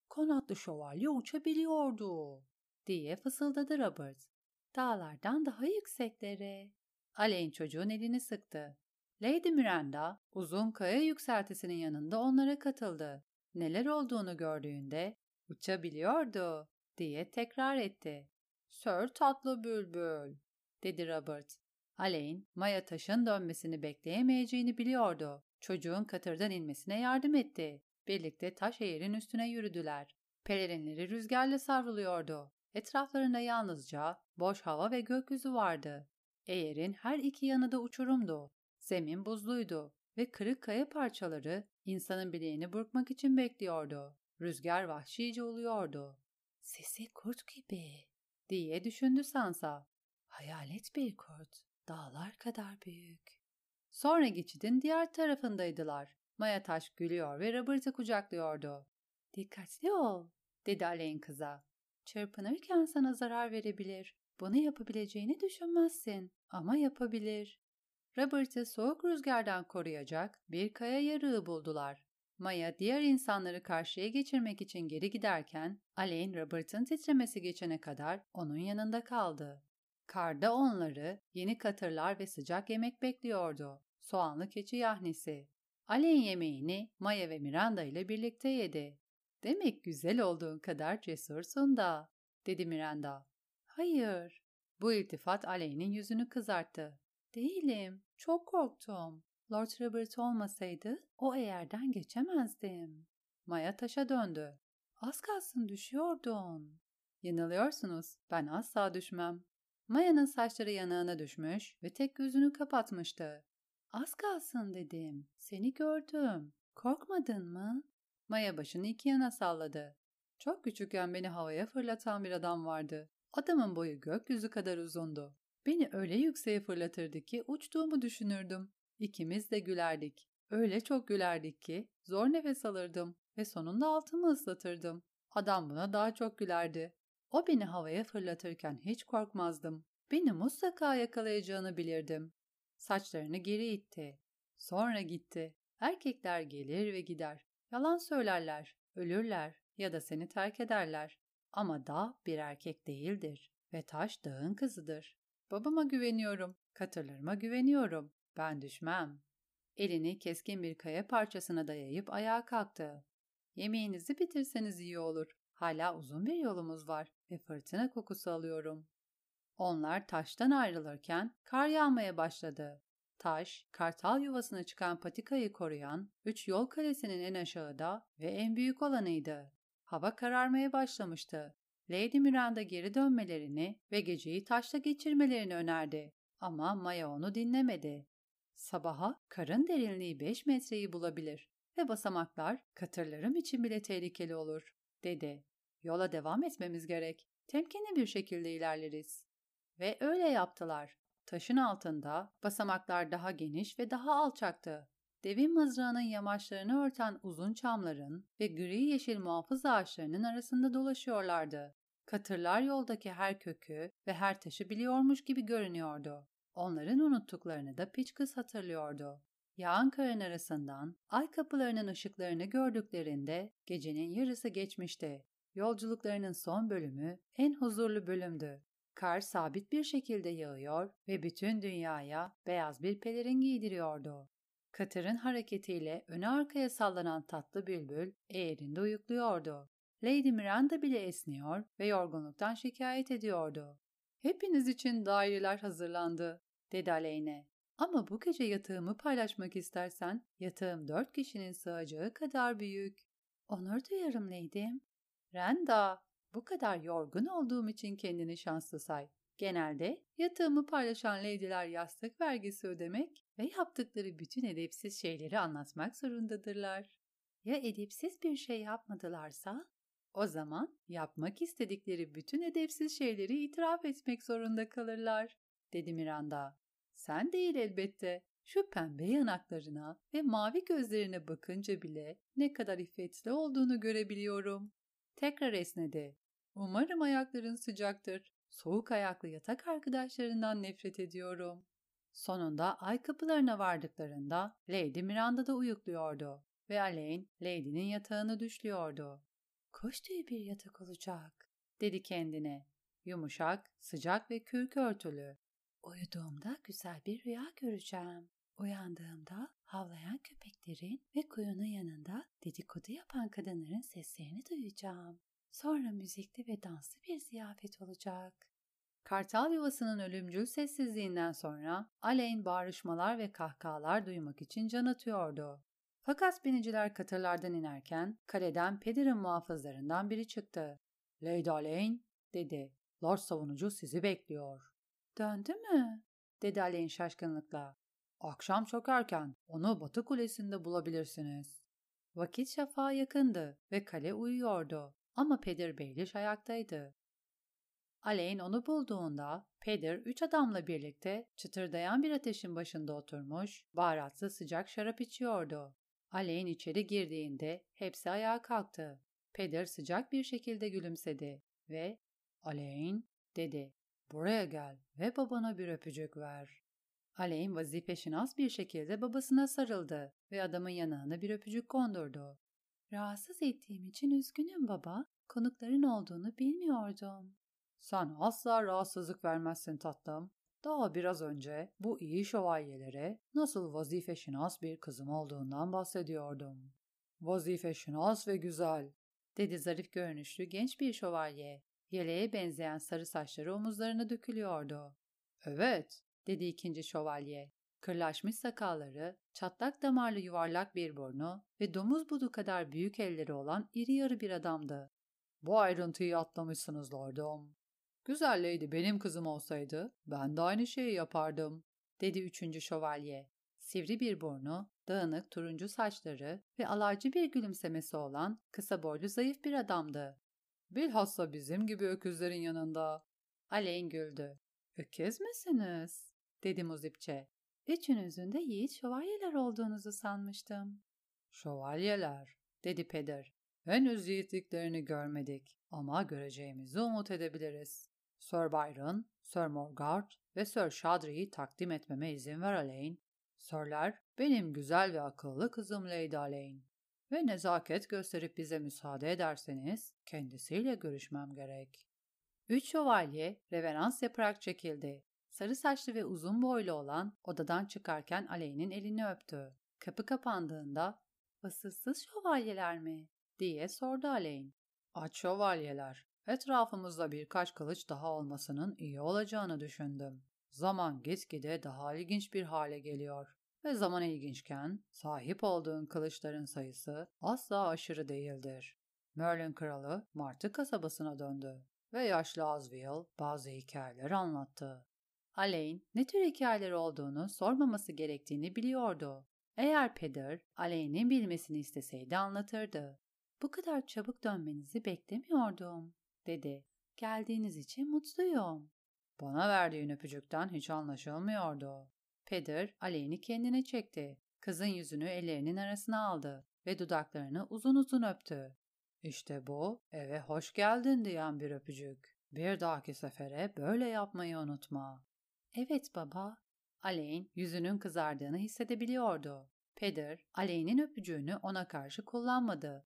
Kanatlı şövalye uçabiliyordu diye fısıldadı Robert. Dağlardan daha yükseklere. Alain çocuğun elini sıktı. Lady Miranda uzun kaya yükseltisinin yanında onlara katıldı. Neler olduğunu gördüğünde uçabiliyordu diye tekrar etti. Sir tatlı bülbül dedi Robert. Alain, Maya taşın dönmesini bekleyemeyeceğini biliyordu. Çocuğun katırdan inmesine yardım etti. Birlikte taş eğerin üstüne yürüdüler. Pelerinleri rüzgarla savruluyordu. Etraflarında yalnızca boş hava ve gökyüzü vardı. Eğerin her iki yanı da uçurumdu. Zemin buzluydu ve kırık kaya parçaları insanın bileğini burkmak için bekliyordu. Rüzgar vahşice oluyordu. Sesi kurt gibi diye düşündü Sansa. Hayalet bir kurt, dağlar kadar büyük. Sonra geçidin diğer tarafındaydılar. Maya Taş gülüyor ve Robert'ı kucaklıyordu. Dikkatli ol, dedi Alain kıza. Çırpınırken sana zarar verebilir. Bunu yapabileceğini düşünmezsin ama yapabilir. Robert'ı soğuk rüzgardan koruyacak bir kaya yarığı buldular. Maya diğer insanları karşıya geçirmek için geri giderken Alain Robert'ın titremesi geçene kadar onun yanında kaldı. Karda onları yeni katırlar ve sıcak yemek bekliyordu. Soğanlı keçi yahnisi. Alain yemeğini Maya ve Miranda ile birlikte yedi. Demek güzel olduğun kadar cesursun da, dedi Miranda. Hayır. Bu iltifat Alain'in yüzünü kızarttı. Değilim. Çok korktum. Lord Robert olmasaydı o eğerden geçemezdim. Maya taşa döndü. Az kalsın düşüyordun. Yanılıyorsunuz. Ben asla düşmem. Maya'nın saçları yanağına düşmüş ve tek gözünü kapatmıştı. Az kalsın dedim. Seni gördüm. Korkmadın mı? Maya başını iki yana salladı. Çok küçükken beni havaya fırlatan bir adam vardı. Adamın boyu gökyüzü kadar uzundu. Beni öyle yükseğe fırlatırdı ki uçtuğumu düşünürdüm. İkimiz de gülerdik. Öyle çok gülerdik ki zor nefes alırdım ve sonunda altımı ıslatırdım. Adam buna daha çok gülerdi. O beni havaya fırlatırken hiç korkmazdım. Beni mutlaka yakalayacağını bilirdim. Saçlarını geri itti. Sonra gitti. Erkekler gelir ve gider. Yalan söylerler, ölürler ya da seni terk ederler. Ama dağ bir erkek değildir ve taş dağın kızıdır. Babama güveniyorum, katırlarıma güveniyorum. Ben düşmem. Elini keskin bir kaya parçasına dayayıp ayağa kalktı. Yemeğinizi bitirseniz iyi olur. Hala uzun bir yolumuz var ve fırtına kokusu alıyorum. Onlar taştan ayrılırken kar yağmaya başladı. Taş, kartal yuvasına çıkan patikayı koruyan üç yol kalesinin en aşağıda ve en büyük olanıydı. Hava kararmaya başlamıştı. Lady Miranda geri dönmelerini ve geceyi taşta geçirmelerini önerdi. Ama Maya onu dinlemedi. Sabaha karın derinliği 5 metreyi bulabilir ve basamaklar katırlarım için bile tehlikeli olur, dedi. Yola devam etmemiz gerek. Temkinli bir şekilde ilerleriz. Ve öyle yaptılar. Taşın altında basamaklar daha geniş ve daha alçaktı. Devin mızrağının yamaçlarını örten uzun çamların ve gri yeşil muhafız ağaçlarının arasında dolaşıyorlardı. Katırlar yoldaki her kökü ve her taşı biliyormuş gibi görünüyordu. Onların unuttuklarını da Piçkız hatırlıyordu. Yağan karın arasından ay kapılarının ışıklarını gördüklerinde gecenin yarısı geçmişti. Yolculuklarının son bölümü en huzurlu bölümdü. Kar sabit bir şekilde yağıyor ve bütün dünyaya beyaz bir pelerin giydiriyordu. Katırın hareketiyle öne arkaya sallanan tatlı bülbül eğerinde uyukluyordu. Lady Miranda bile esniyor ve yorgunluktan şikayet ediyordu. Hepiniz için daireler hazırlandı, dedi Aleyne. Ama bu gece yatağımı paylaşmak istersen yatağım dört kişinin sığacağı kadar büyük. Onur duyarım Lady'm. Renda, bu kadar yorgun olduğum için kendini şanslı say. Genelde yatağımı paylaşan lady'ler yastık vergisi ödemek ve yaptıkları bütün edepsiz şeyleri anlatmak zorundadırlar. Ya edepsiz bir şey yapmadılarsa? O zaman yapmak istedikleri bütün edepsiz şeyleri itiraf etmek zorunda kalırlar, dedi Miranda. Sen değil elbette. Şu pembe yanaklarına ve mavi gözlerine bakınca bile ne kadar iffetli olduğunu görebiliyorum. Tekrar esnedi. Umarım ayakların sıcaktır. Soğuk ayaklı yatak arkadaşlarından nefret ediyorum. Sonunda ay kapılarına vardıklarında Lady Miranda da uyukluyordu ve Alain Lady'nin yatağını düşlüyordu. Kuş tüyü bir yatak olacak, dedi kendine. Yumuşak, sıcak ve kürk örtülü. Uyuduğumda güzel bir rüya göreceğim. Uyandığımda havlayan köpeklerin ve kuyunun yanında dedikodu yapan kadınların seslerini duyacağım. Sonra müzikli ve danslı bir ziyafet olacak. Kartal yuvasının ölümcül sessizliğinden sonra Alain bağrışmalar ve kahkahalar duymak için can atıyordu. Fakat biniciler katırlardan inerken kaleden Pedir'in muhafızlarından biri çıktı. Lady Alain, dedi. Lord savunucu sizi bekliyor. Döndü mü? dedi Alain şaşkınlıkla. Akşam çok erken. Onu Batı Kulesi'nde bulabilirsiniz. Vakit şafağa yakındı ve kale uyuyordu. Ama Pedir Beyliş ayaktaydı. Alain onu bulduğunda Pedir üç adamla birlikte çıtırdayan bir ateşin başında oturmuş, baharatlı sıcak şarap içiyordu. Alain içeri girdiğinde hepsi ayağa kalktı. Pedir sıcak bir şekilde gülümsedi ve ''Alain'' dedi. ''Buraya gel ve babana bir öpücük ver.'' Alain vazifeşinas bir şekilde babasına sarıldı ve adamın yanağına bir öpücük kondurdu. ''Rahatsız ettiğim için üzgünüm baba. Konukların olduğunu bilmiyordum.'' ''Sen asla rahatsızlık vermezsin tatlım. Daha biraz önce bu iyi şövalyelere nasıl vazifeşinas bir kızım olduğundan bahsediyordum. Vazifeşinas ve güzel, dedi zarif görünüşlü genç bir şövalye. Yeleğe benzeyen sarı saçları omuzlarına dökülüyordu. Evet, dedi ikinci şövalye. Kırlaşmış sakalları, çatlak damarlı yuvarlak bir burnu ve domuz budu kadar büyük elleri olan iri yarı bir adamdı. Bu ayrıntıyı atlamışsınız lordum. Güzel Lady benim kızım olsaydı ben de aynı şeyi yapardım, dedi üçüncü şövalye. Sivri bir burnu, dağınık turuncu saçları ve alaycı bir gülümsemesi olan kısa boylu zayıf bir adamdı. Bilhassa bizim gibi öküzlerin yanında. Aleyn güldü. Öküz müsünüz? Dedi muzipçe. Üçünüzün de yiğit şövalyeler olduğunuzu sanmıştım. Şövalyeler, dedi peder. Henüz yiğitliklerini görmedik ama göreceğimizi umut edebiliriz. Sir Byron, Sir Morgard ve Sir Shadri'yi takdim etmeme izin ver Alain. Sirler, benim güzel ve akıllı kızım Lady Alain. Ve nezaket gösterip bize müsaade ederseniz kendisiyle görüşmem gerek. Üç şövalye reverans yaparak çekildi. Sarı saçlı ve uzun boylu olan odadan çıkarken Alain'in elini öptü. Kapı kapandığında ''Vasıfsız şövalyeler mi?'' diye sordu Alain. ''Aç şövalyeler. Etrafımızda birkaç kılıç daha olmasının iyi olacağını düşündüm. Zaman gitgide daha ilginç bir hale geliyor. Ve zaman ilginçken sahip olduğun kılıçların sayısı asla aşırı değildir. Merlin kralı Martı kasabasına döndü ve yaşlı Azviel bazı hikayeler anlattı. Alain ne tür hikayeler olduğunu sormaması gerektiğini biliyordu. Eğer Peder Alain'in bilmesini isteseydi anlatırdı. Bu kadar çabuk dönmenizi beklemiyordum dedi. Geldiğiniz için mutluyum. Bana verdiğin öpücükten hiç anlaşılmıyordu. Peder aleyhini kendine çekti. Kızın yüzünü ellerinin arasına aldı ve dudaklarını uzun uzun öptü. İşte bu eve hoş geldin diyen bir öpücük. Bir dahaki sefere böyle yapmayı unutma. Evet baba. Aleyn yüzünün kızardığını hissedebiliyordu. Peder, Aleyn'in öpücüğünü ona karşı kullanmadı.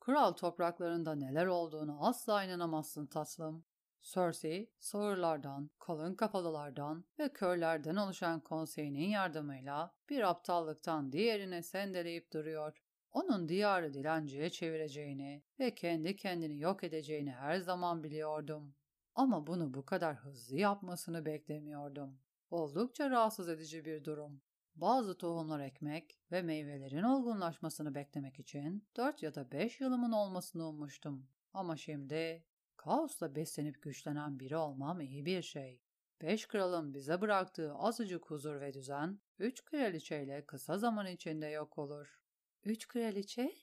Kral topraklarında neler olduğunu asla inanamazsın tatlım. Cersei, sağırlardan, kalın kafalılardan ve körlerden oluşan konseyinin yardımıyla bir aptallıktan diğerine sendeleyip duruyor. Onun diyarı dilenciye çevireceğini ve kendi kendini yok edeceğini her zaman biliyordum. Ama bunu bu kadar hızlı yapmasını beklemiyordum. Oldukça rahatsız edici bir durum. Bazı tohumlar ekmek ve meyvelerin olgunlaşmasını beklemek için 4 ya da 5 yılımın olmasını ummuştum. Ama şimdi kaosla beslenip güçlenen biri olmam iyi bir şey. Beş kralın bize bıraktığı azıcık huzur ve düzen, üç kraliçeyle kısa zaman içinde yok olur. Üç kraliçe?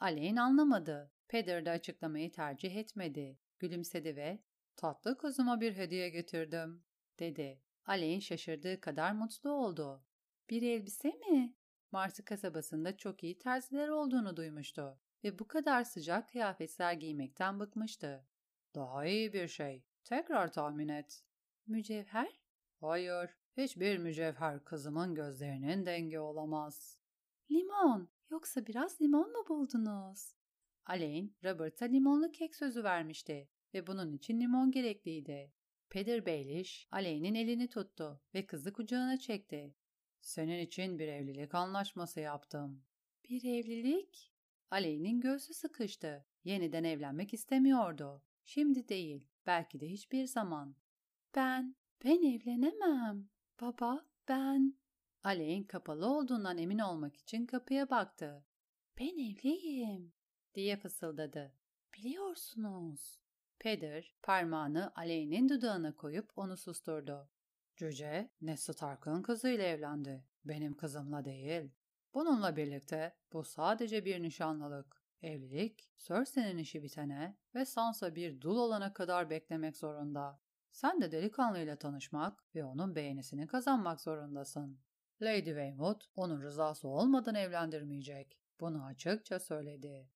Aleyn anlamadı. Peder de açıklamayı tercih etmedi. Gülümsedi ve ''Tatlı kızıma bir hediye getirdim.'' dedi. Aleyn şaşırdığı kadar mutlu oldu. ''Bir elbise mi?'' Martı kasabasında çok iyi terziler olduğunu duymuştu ve bu kadar sıcak kıyafetler giymekten bıkmıştı. ''Daha iyi bir şey. Tekrar tahmin et.'' ''Mücevher?'' ''Hayır, hiçbir mücevher kızımın gözlerinin dengi olamaz.'' ''Limon, yoksa biraz limon mu buldunuz?'' Alain, Robert'a limonlu kek sözü vermişti ve bunun için limon gerekliydi. Peter Baelish, Alain'in elini tuttu ve kızı kucağına çekti. Senin için bir evlilik anlaşması yaptım. Bir evlilik? Alain'in göğsü sıkıştı. Yeniden evlenmek istemiyordu. Şimdi değil, belki de hiçbir zaman. Ben, ben evlenemem. Baba, ben. Alain kapalı olduğundan emin olmak için kapıya baktı. Ben evliyim diye fısıldadı. Biliyorsunuz. Peder parmağını Aley'nin dudağına koyup onu susturdu. Cüce, Ned Stark'ın kızıyla evlendi. Benim kızımla değil. Bununla birlikte bu sadece bir nişanlılık. Evlilik, Cersei'nin işi bitene ve Sansa bir dul olana kadar beklemek zorunda. Sen de delikanlıyla tanışmak ve onun beğenisini kazanmak zorundasın. Lady Weymouth onun rızası olmadan evlendirmeyecek. Bunu açıkça söyledi.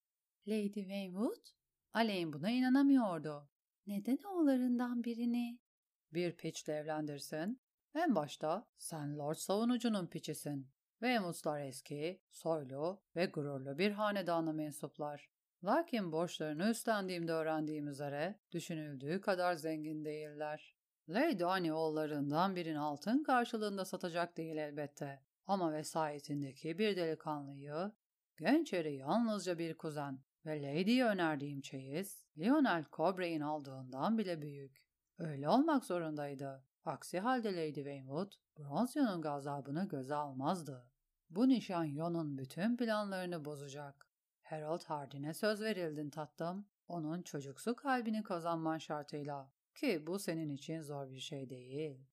Lady Weymouth? Alain buna inanamıyordu. Neden oğullarından birini? Bir piçle evlendirsin. En başta sen Lord Savunucu'nun piçisin. Weymouth'lar eski, soylu ve gururlu bir hanedana mensuplar. Lakin borçlarını üstlendiğimde öğrendiğim üzere düşünüldüğü kadar zengin değiller. Lady Annie oğullarından birini altın karşılığında satacak değil elbette. Ama vesayetindeki bir delikanlıyı, genç eri yalnızca bir kuzen ve Lady'ye önerdiğim çeyiz, Lionel Cobray'in aldığından bile büyük. Öyle olmak zorundaydı. Aksi halde Lady Weymouth, Bronzion'un gazabını göze almazdı. Bu nişan Yon'un bütün planlarını bozacak. Harold Hardin'e söz verildin tatlım. Onun çocuksu kalbini kazanman şartıyla. Ki bu senin için zor bir şey değil.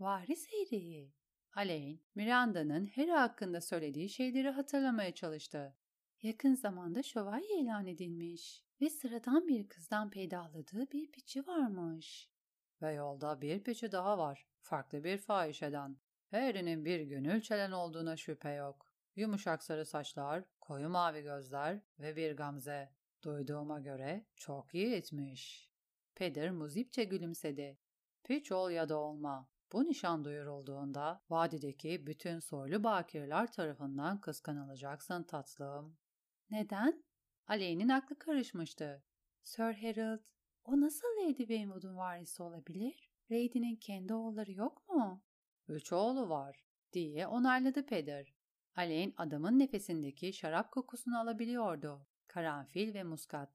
Varis eriği. Alain, Miranda'nın Hera hakkında söylediği şeyleri hatırlamaya çalıştı. Yakın zamanda şövalye ilan edilmiş ve sıradan bir kızdan peydahladığı bir piçi varmış. Ve yolda bir piçi daha var, farklı bir fahişeden. Harry'nin bir gönül çelen olduğuna şüphe yok. Yumuşak sarı saçlar, koyu mavi gözler ve bir gamze. Duyduğuma göre çok iyi etmiş. Peder muzipçe gülümsedi. Piç ol ya da olma. Bu nişan duyurulduğunda vadideki bütün soylu bakirler tarafından kıskanılacaksın tatlım. Neden? Aleyh'nin aklı karışmıştı. Sir Harold, o nasıl Lady Weymouth'un varisi olabilir? Lady'nin kendi oğulları yok mu? Üç oğlu var, diye onayladı peder. Aleyn adamın nefesindeki şarap kokusunu alabiliyordu. Karanfil ve muskat.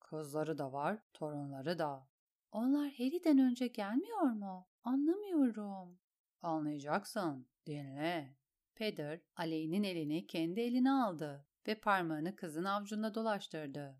Kızları da var, torunları da. Onlar Harry'den önce gelmiyor mu? Anlamıyorum. Anlayacaksın. Dinle. Peder, Aley'nin elini kendi eline aldı ve parmağını kızın avcunda dolaştırdı.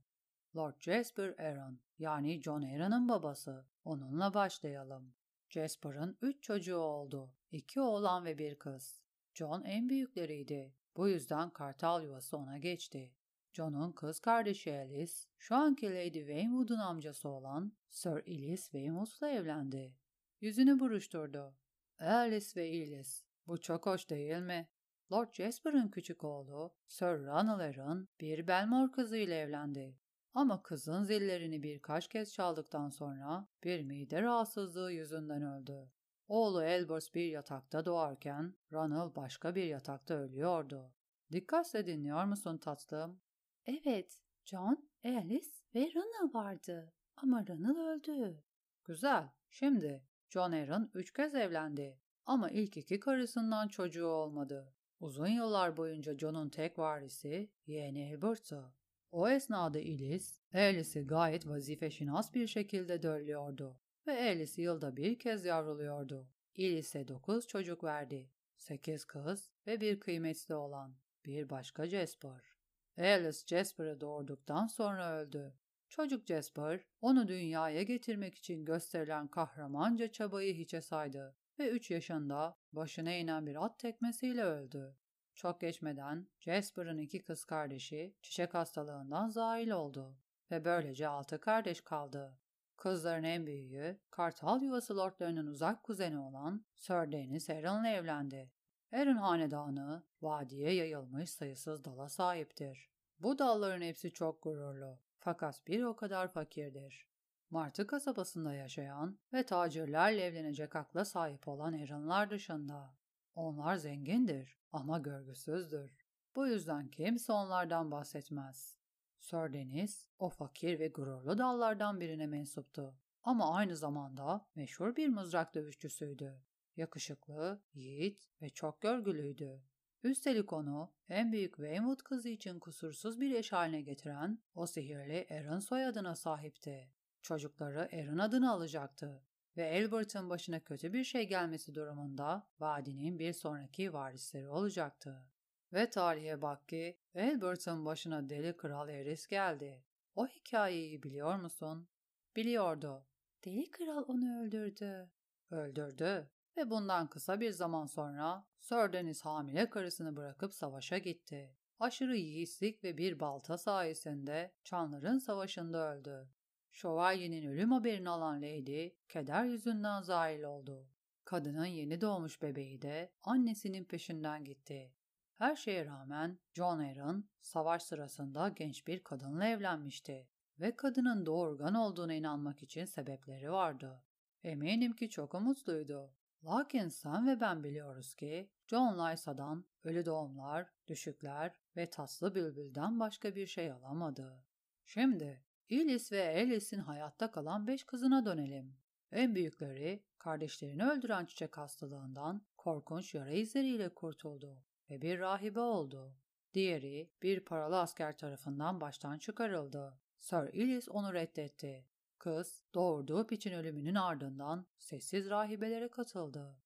Lord Jasper Aaron, yani John Aaron'ın babası. Onunla başlayalım. Jasper'ın üç çocuğu oldu. İki oğlan ve bir kız. John en büyükleriydi. Bu yüzden kartal yuvası ona geçti. John'un kız kardeşi Alice, şu anki Lady Weymouth'un amcası olan Sir Ellis Weymouth'la evlendi. Yüzünü buruşturdu. Alice ve Ellis, bu çok hoş değil mi? Lord Jasper'ın küçük oğlu Sir Ranelagh'ın bir Belmore kızıyla evlendi. Ama kızın zillerini birkaç kez çaldıktan sonra bir mide rahatsızlığı yüzünden öldü. Oğlu Elbers bir yatakta doğarken Ranel başka bir yatakta ölüyordu. Dikkatle dinliyor musun tatlım? Evet, John, Alice ve Ranel vardı. Ama Ranel öldü. Güzel. Şimdi John Aaron üç kez evlendi. Ama ilk iki karısından çocuğu olmadı. Uzun yıllar boyunca John'un tek varisi yeğeni Albert'tı. O esnada Alice, Alice'i gayet vazifeşinas bir şekilde döllüyordu ve Alice yılda bir kez yavruluyordu. Alice'e dokuz çocuk verdi. Sekiz kız ve bir kıymetli olan. Bir başka Jasper. Alice Jasper'ı doğurduktan sonra öldü. Çocuk Jasper, onu dünyaya getirmek için gösterilen kahramanca çabayı hiçe saydı ve 3 yaşında başına inen bir at tekmesiyle öldü. Çok geçmeden Jasper'ın iki kız kardeşi çiçek hastalığından zahil oldu ve böylece altı kardeş kaldı. Kızların en büyüğü, kartal yuvası lordlarının uzak kuzeni olan Sir Dennis Aaron'la evlendi. Aaron hanedanı, vadiye yayılmış sayısız dala sahiptir. Bu dalların hepsi çok gururlu, fakat bir o kadar fakirdir. Martı kasabasında yaşayan ve tacirlerle evlenecek akla sahip olan Aaron'lar dışında. Onlar zengindir ama görgüsüzdür. Bu yüzden kimse onlardan bahsetmez. Sir Deniz, o fakir ve gururlu dallardan birine mensuptu. Ama aynı zamanda meşhur bir mızrak dövüşçüsüydü. Yakışıklı, yiğit ve çok görgülüydü. Üstelik onu en büyük Weymouth kızı için kusursuz bir eş haline getiren o sihirli Aaron soyadına sahipti. Çocukları Aaron adını alacaktı ve Albert'ın başına kötü bir şey gelmesi durumunda vadinin bir sonraki varisleri olacaktı. Ve tarihe bak ki Albert'ın başına deli kral Eris geldi. O hikayeyi biliyor musun? Biliyordu. Deli kral onu öldürdü. Öldürdü ve bundan kısa bir zaman sonra Sir Deniz hamile karısını bırakıp savaşa gitti. Aşırı yiğitlik ve bir balta sayesinde Çanların savaşında öldü. Şövalyenin ölüm haberini alan Lady, keder yüzünden zahil oldu. Kadının yeni doğmuş bebeği de annesinin peşinden gitti. Her şeye rağmen John Aaron savaş sırasında genç bir kadınla evlenmişti ve kadının doğurgan olduğuna inanmak için sebepleri vardı. Eminim ki çok umutluydu. Lakin sen ve ben biliyoruz ki John Lysa'dan ölü doğumlar, düşükler ve taslı bülbülden başka bir şey alamadı. Şimdi Ilis ve Alice'in hayatta kalan beş kızına dönelim. En büyükleri kardeşlerini öldüren çiçek hastalığından korkunç yara izleriyle kurtuldu ve bir rahibe oldu. Diğeri bir paralı asker tarafından baştan çıkarıldı. Sir Ilis onu reddetti. Kız doğurduğu piçin ölümünün ardından sessiz rahibelere katıldı.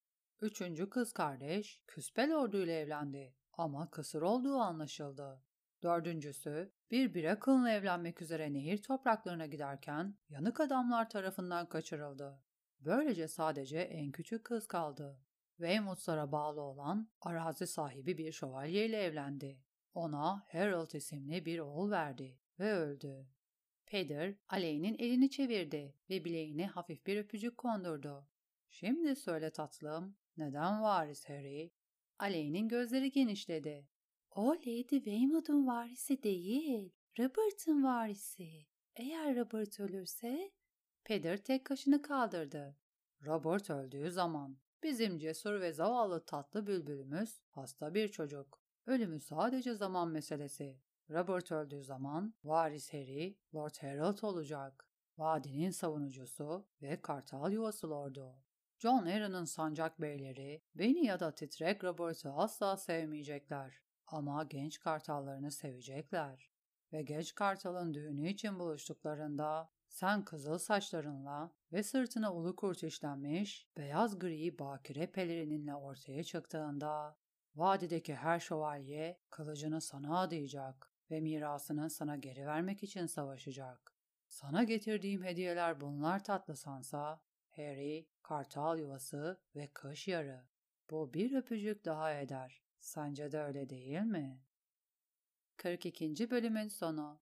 Üçüncü kız kardeş Küspel Ordu ile evlendi ama kısır olduğu anlaşıldı. Dördüncüsü bir Birackle'la evlenmek üzere nehir topraklarına giderken yanık adamlar tarafından kaçırıldı. Böylece sadece en küçük kız kaldı. Weymouth'lara bağlı olan arazi sahibi bir şövalye ile evlendi. Ona Harold isimli bir oğul verdi ve öldü. Peder, Aley'nin elini çevirdi ve bileğine hafif bir öpücük kondurdu. Şimdi söyle tatlım, neden varis Harry? Aley'nin gözleri genişledi. O Lady Weymouth'un varisi değil, Robert'ın varisi. Eğer Robert ölürse... Peder tek kaşını kaldırdı. Robert öldüğü zaman bizim cesur ve zavallı tatlı bülbülümüz hasta bir çocuk. Ölümü sadece zaman meselesi. Robert öldüğü zaman varis Harry, Lord Harold olacak. Vadinin savunucusu ve kartal yuvası lordu. John Aaron'ın sancak beyleri beni ya da titrek Robert'ı asla sevmeyecekler. Ama genç kartallarını sevecekler. Ve genç kartalın düğünü için buluştuklarında sen kızıl saçlarınla ve sırtına ulu kurt işlenmiş beyaz gri bakire pelerininle ortaya çıktığında vadideki her şövalye kılıcını sana adayacak ve mirasını sana geri vermek için savaşacak. Sana getirdiğim hediyeler bunlar tatlı sansa, Harry, kartal yuvası ve kış yarı. Bu bir öpücük daha eder. Sence de öyle değil mi? 42. bölümün sonu